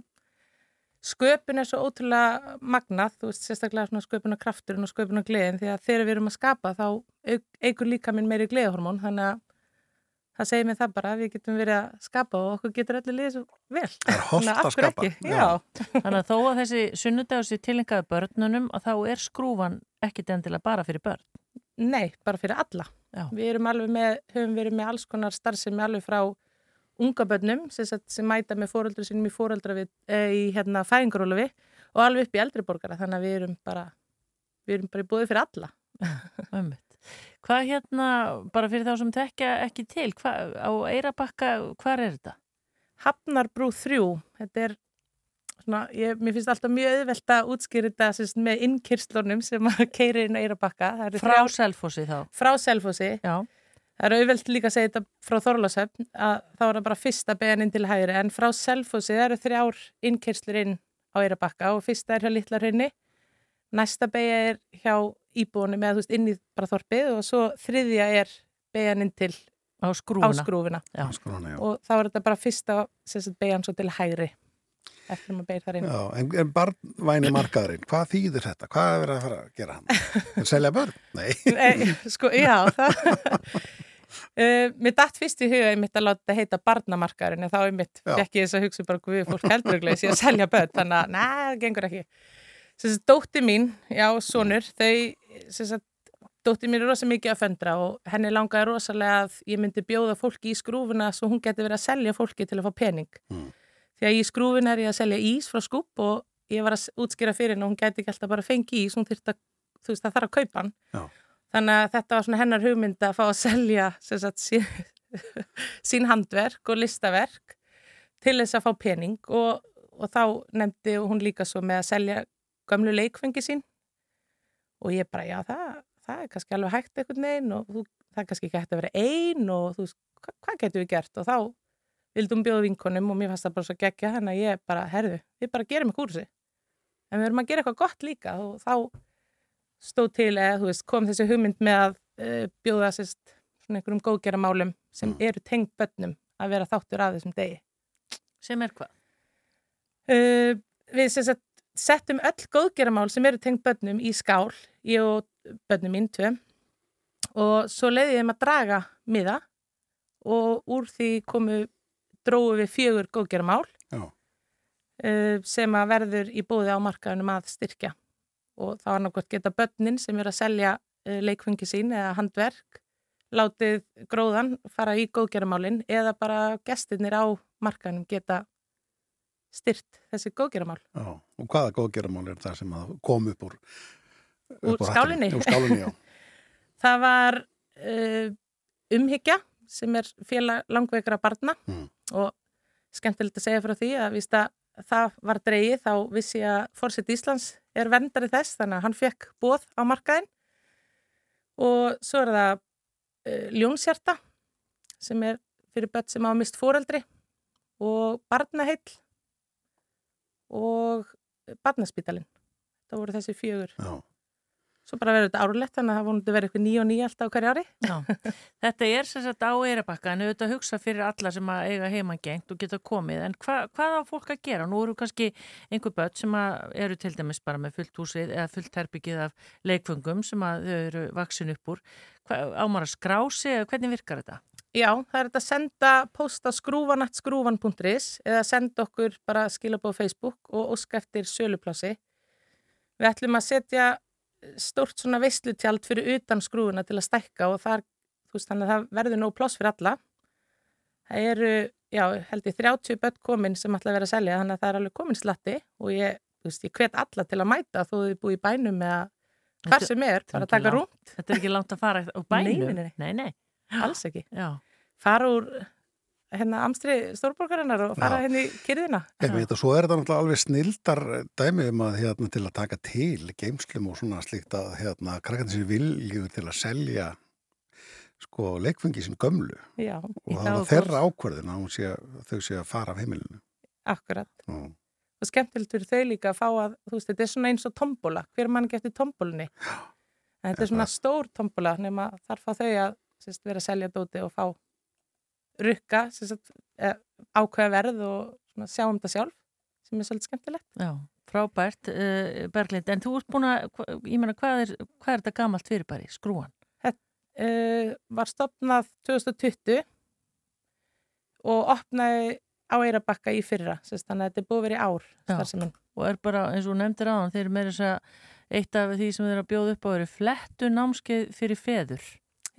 Sköpun er svo ótrúlega magnað, þú veist, sérstaklega svona sköpunarkrafturinn og sköpunargleðin því að þegar við erum að skapa þá eykur líka minn meiri gleðihormón, þannig að það segir mér það bara að við getum verið að skapa og okkur getur allir liðið svo vel. Það er Þannig að af skapa. ekki? Já. Þannig að þó að þessi sunnudagur sé tilengaði börnunum að þá er skrúfan ekkit endilega bara fyrir börn. Nei, bara fyrir alla. Já. Við erum alveg með, höfum verið með alls konar starfsemi alveg frá unga börnum sem, sagt, sem mæta með fóröldru sinum í fóröldra við, e, í hérna fæðingarólufi og alveg upp í eldri borgara þannig að við erum bara við erum bara í búið fyrir alla. *laughs* Hvað hérna, bara fyrir þá sem tekja ekki til, hva, á Eirabakka, hvað er þetta? Hafnarbrú 3, þetta er svona, ég, mér finnst alltaf mjög auðvelt að útskýra þetta sagt, með innkyrslunum sem *laughs* að keiri inn á Eirabakka. Frá Selfossi þá? Frá Selfossi. Já. Það er auðvelt líka að segja þetta frá Þorlásöfn að þá er það bara fyrsta beðan inn til hægri en frá Selfossi það eru þrjár innkyrslur inn á Eirabakka og fyrsta er hjá Littlarhraunni næsta beigja er hjá íbúinu með þú veist inn í bara þorpið og svo þriðja er beigjan inn til á skrúfuna, á skrúfuna. Já. Skrúfuna, já. og þá er þetta bara fyrsta beigjan svo til hægri eftir að maður beigir þar inn Já, en, en barnvæni markaðurinn, hvað þýðir þetta? Hvað er verið að fara að gera hann? Selja börn? Nei. Nei, sko, já, það *laughs* uh, Mér datt fyrst í huga ég mitt að láta þetta heita barnamarkaðurinn en þá ég mitt fekk ég þess að hugsa bara hvað fólk heldur að sé að selja börn þannig að, næ, það gengur ekki. Sess að dótti mín, já, sonur þau, sess að dótti mín er rosa mikið að föndra og henni langaði rosalega að ég myndi bjóða fólki í skrúfuna svo hún geti verið að selja fólki til að fá pening. Mm. því að í skrúfuna er ég að selja ís frá skúp og ég var að útskýra fyrir henni og hún geti ekki alltaf bara fengi ís, hún þyrfti að þú veist, Þannig að þetta var svona hennar hugmynd að fá að selja sagt, sín, sín handverk og listaverk til þess að fá pening og, og þá nefndi hún líka svo með að selja gömlu leikfengi sín. Og ég bara, já, það, það er kannski alveg hægt einhvern veginn og þú, það er kannski ekki hægt að vera ein og þú hva, hvað getum við gert? Og þá vildum bjóða vinkonum og mér fannst það bara svo geggja þannig að ég bara, herðu, við bara gerum eitthvað úr þessu. En við erum að gera eitthvað gott líka og þá stóð til eða þú veist, kom þessi hugmynd með að uh, bjóða sérst svona einhverjum góðgeramálum sem eru tengt börnum að vera þáttur af þessum degi. Sem er hvað? Uh, við sagt settum öll góðgeramál sem eru tengt börnum í skál, ég og börnum mín tvö og svo leiði ég þeim að draga miða og úr því komu dróðu við fjögur góðgeramál Já. uh, sem að verður í bóði á markaðunum að styrkja og það var nákvæmt geta börnin sem eru að selja uh, leikfungi sín eða handverk látið gróðan fara í góðgeramálin eða bara gestirnir á markaðunum geta styrt þessi góðgeramál. Já, og hvaða góðgeramál er það sem kom upp úr, Úr upp skálinni? Úr skálinni. *laughs* Það var uh, umhyggja sem er félag langveikra barna Mm. og skemmtilegt að segja frá því að víst að það var dreigið þá vissi ég að Forsett Íslands er verndari þess þannig að hann fekk bóð á markaðin og svo er það uh, ljónsjarta sem er fyrir börn sem hafa mist fóreldri og barnaheill og barnaspítalinn. Það voru þessi fjögur. Já. Svo bara verður þetta árlegt þannig að það vonandi verður eitthvað nýja og nýja alltaf á hverju ári. Já, *laughs* þetta er sem sagt á Eirabakka en auðvitað hugsa fyrir alla sem að eiga heimangengt og geta komið en hva, hvað á fólk að gera? Nú eru kannski einhver börn sem eru til dæmis bara með fullt húsið eða fullt herbyggið af leikfungum sem að þau eru vaksin upp úr. Hva, á maður að skrási eða hvernig virkar þetta? Já, það er þetta að senda post á skrúvanatskrúvan.is eða senda okkur bara skilabóð Facebook og óska eftir söluplási. Við ætlum að setja stórt svona veislutjald fyrir utan skrúfuna til að stækka og þar, veist, það verður nóg pláss fyrir alla. Það eru, já, held ég 30 börn komin sem ætla að vera að selja, þannig að það er alveg komin slatti og ég, veist, ég hvet alla til að mæta þó þið búið í bænum eða hvar sem er, bara að taka rúmt. Þetta er ekki langt að fara á bænum? Nei, nei, nei. nei. Alls ekki. Já. Fara úr hérna amstri stórborgarinnar og fara Já. henni í kyrðina. Ég veit að svo er þetta náttúrulega alveg snildar dæmi um að hérna til að taka til geimslum og svona slíkt að hérna krakkandi sér vilju til að selja sko leikfengi sín gömlu Já, og það var þeirra ákverðin að sé, þau sé að fara af heimilinu. Akkurat. Já. Og skemmtilegt fyrir þau líka að fá að, þú veist, þetta er svona eins og tombóla. Hver mann ekki eftir tombólunni? En þetta er svona stór tombóla nema þar fá þau að sérst, vera að selja dóti og fá rukka, eh, ákveða verð og sjá um þetta sjálf sem er svolítið skemmtilegt. Já, frábært, uh, Berglind, en þú ert búin að, ég meina, hvað er, hvað er þetta gamalt fyrirbæri, skrúan? Þetta uh, var stopnað 2020 og opnaði á Eirabakka í fyrra, sérst, þannig að þetta er búið í ár starfseminn. og er bara, eins og nefndir hann, þeir eru meira þess að eitt af því sem þeir eru að bjóða upp á eru flettu námskeið fyrir feður.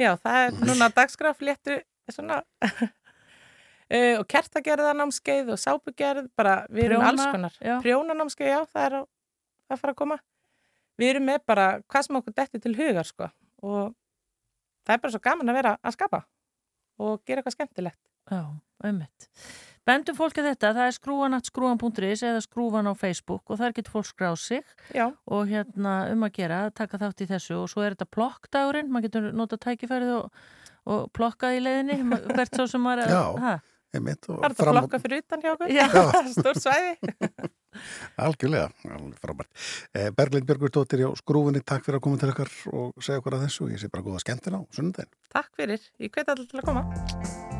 Já, það er núna dagskraf fléttu svona uh, *laughs* og kertagerðanámskeið og sápugerð, bara við erum Prjóna, alls konar. Prjónanámskeið, já, það er að, að fara að koma. Við erum með bara hvað sem okkur detti til hugar, sko. Og það er bara svo gaman að vera að skapa og gera eitthvað skemmtilegt. Já, ummitt. Bendum fólki þetta, það er skrúanatskrúan.is eða skrúan á Facebook og þar getur fólk skráð sig Já. og hérna um að gera, taka þátt í þessu og svo er þetta plokkdagurinn, maður getur nota tækifærið og, og plokkað í leiðinni, *laughs* hvert svo sem maður Já, ha? einmitt. og Það er þetta fram- flokka fyrir utan hjá okkur. Já. *laughs* Stór svæði. *laughs* Algjörlega, alveg frábært. Eh, Berglind Björgursdóttir hjá skrúfunni, takk fyrir að koma til okkar og segja okkur að þessu ég sé bara góða skemmtina á sunnudaginn. Takk fyrir. Ég hveti allir til að koma.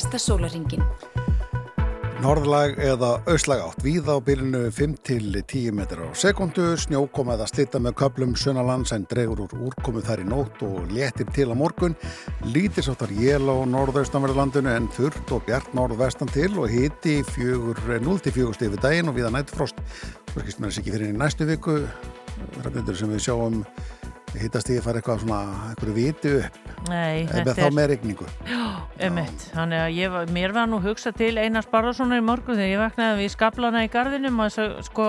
Næsta sólaringin. Norðlag eða austlag átt víða á bylunu 5 til 10 metrar á sekundu, snjókoma eða slita með köplum sunnalands en dregur úr úrkomu þar í nótt og léttir til á morgun. Lítir sáttar jél á norðaustanverðlandinu en þurrt og bjart norðvestan til og hiti 0-4 stifi daginn og viða nættfrost. Það skilst mér þess ekki fyrir næstu viku, ræfnendur sem við sjáum hittast í að fara eitthvað svona, eitthvað viti upp. Nei, Eða þá með regningu. Já. Þannig að ég, var- mér var nú hugsa til Einars Barðarssonar í morgun þegar ég vaknaði við skaplana í gardinum og sko,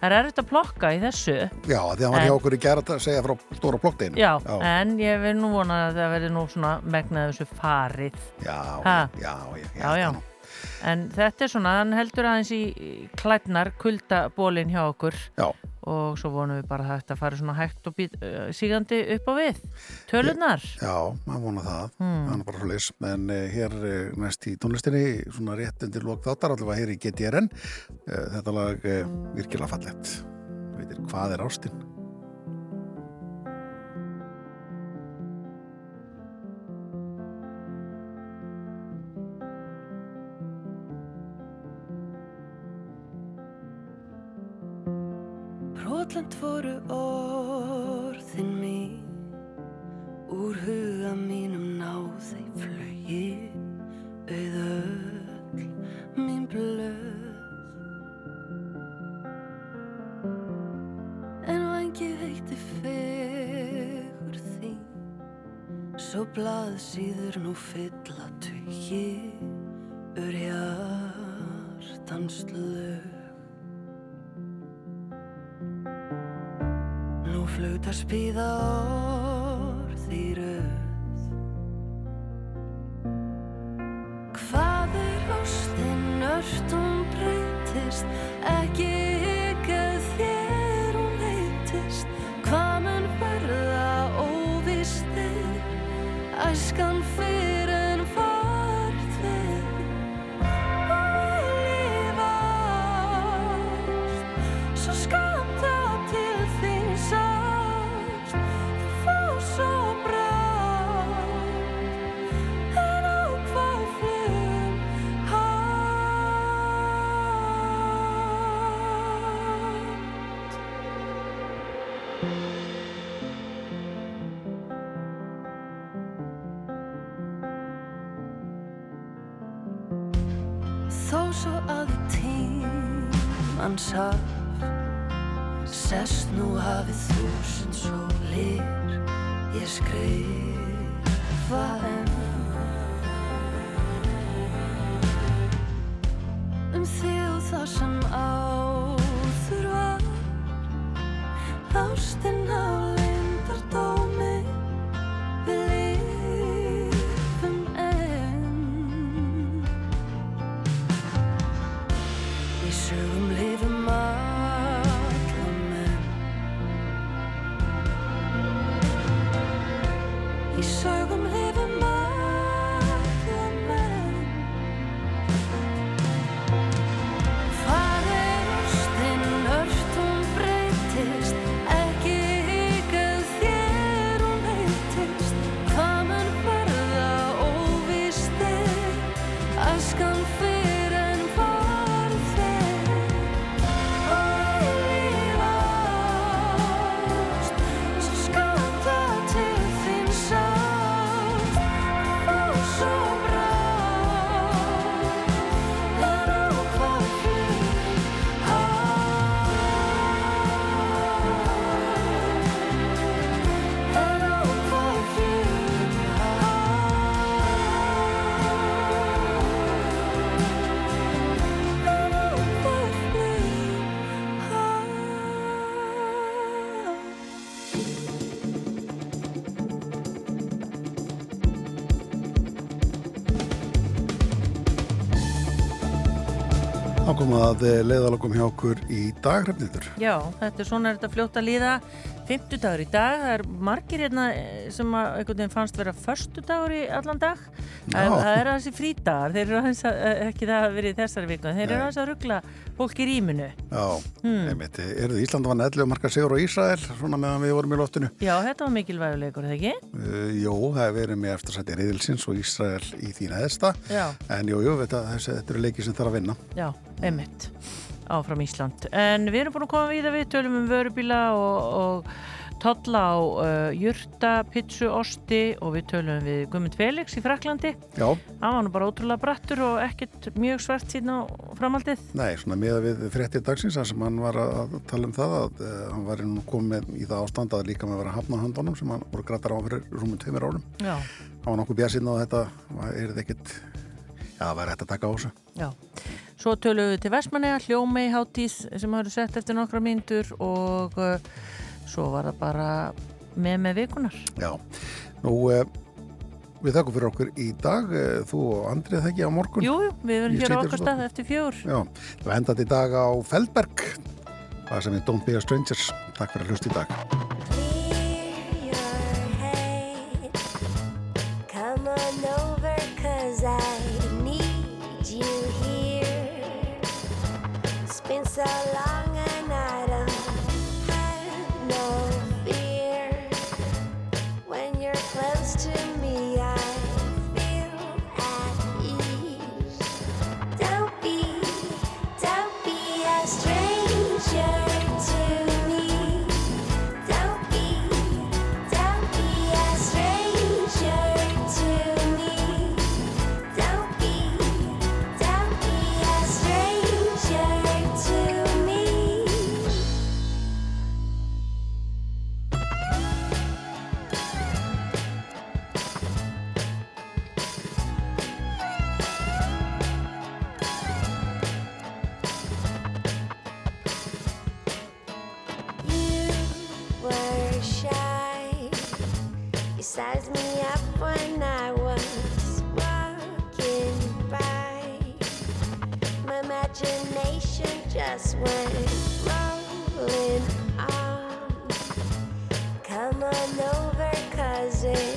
það er erfitt að plokka í þessu. Já, því að hann var hjá okkur í gera að segja frá stóra plokkdeinu. Já, en ég vil nú vona að það verði nú svona megnaði þessu farið. Já, Ha? já, já, já, já. En þetta er svona, hann heldur aðeins í klædnar kuldabólin hjá okkur Já. og svo vonum við bara að þetta fari svona hægt og být, uh, sígandi upp á við. Tölurnar. Já, maður vona það, Hmm. það er bara leys en uh, hér uh, næst í tónlistinni svona rétt undir lók þáttar allavega hér í GTRN þetta lag uh, virkilega fallett veitir hvað er ástinn Brotlend voru orðin mín. Úr huga mínum náði flögi Auð öll mín blöð. En vangi veitti fegur þín Svo blað síður nú fylla tugi Ur hjartans flauta spíða orð í röð Hvað er ástin ört? Hún breytist Ekki hans haf Sest nú hafið þúsund sólir Ég skrifa. Komum að leiðalokum hjá okkur í dag, hrefnindur. Já, þetta er svona er þetta fljótt að líða. 50 dagur í dag, það er margir hérna eh, sem að einhvern veginn fannst vera förstu dagur í allan dag. Það, það er þessi frídagar, þeir eru aðeins að, eh, ekki það hafi verið í þessari viku, en þeir eru aðeins að ruggla fólk í rýminu Já, Hmm. einmitt. Er þið Ísland var 11 markar sigur á Ísrael, svona meðan við vorum í loftinu? Já, þetta var mikilvæguleikur, eða ekki? Uh, jú, það hefur verið með eftirsætti reyðilsins og Ísrael í þína eðsta. En jú, jú, þetta, þetta eru leiki sem þarf að vinna. Já, einmitt áfram Ísland. En við erum búin að koma við við tölum um vörubíla og, og tolla á uh, jurta, pitsu, osti og við tölum við Guðmund Felix í Fraklandi. Já. Hann var nú bara ótrúlega brattur og ekkert mjög svart síðan á framhaldið. Nei, svona meða við fréttir dagsins sem hann var að tala um það að uh, hann var nú komið í það ástand að líka með að vera hafna handónum sem hann voru grættar á fyrir rúmum tveimur árum. Já. Hann var nokkuð bjart síðan á þetta, er þetta ekkit, já, það væri hægt að taka á þessu. Já. Svo tölum við til Vestmanneja, hljómei hátíð sem hafa sett eftir nokkra myndur og uh, svo var það bara með með vikunar. Já, nú uh, við þakkum fyrir okkur í dag, uh, þú og Andrið þekki á morgun. Jú, jú, við verum hér á okkar stað eftir fjögur. Já, við endað í dag á Feldberg, það sem er Don't Be a Strangers. Takk fyrir að hlusta í dag. Come on over, cause I need you here. It's been so long. Come on over, cousin.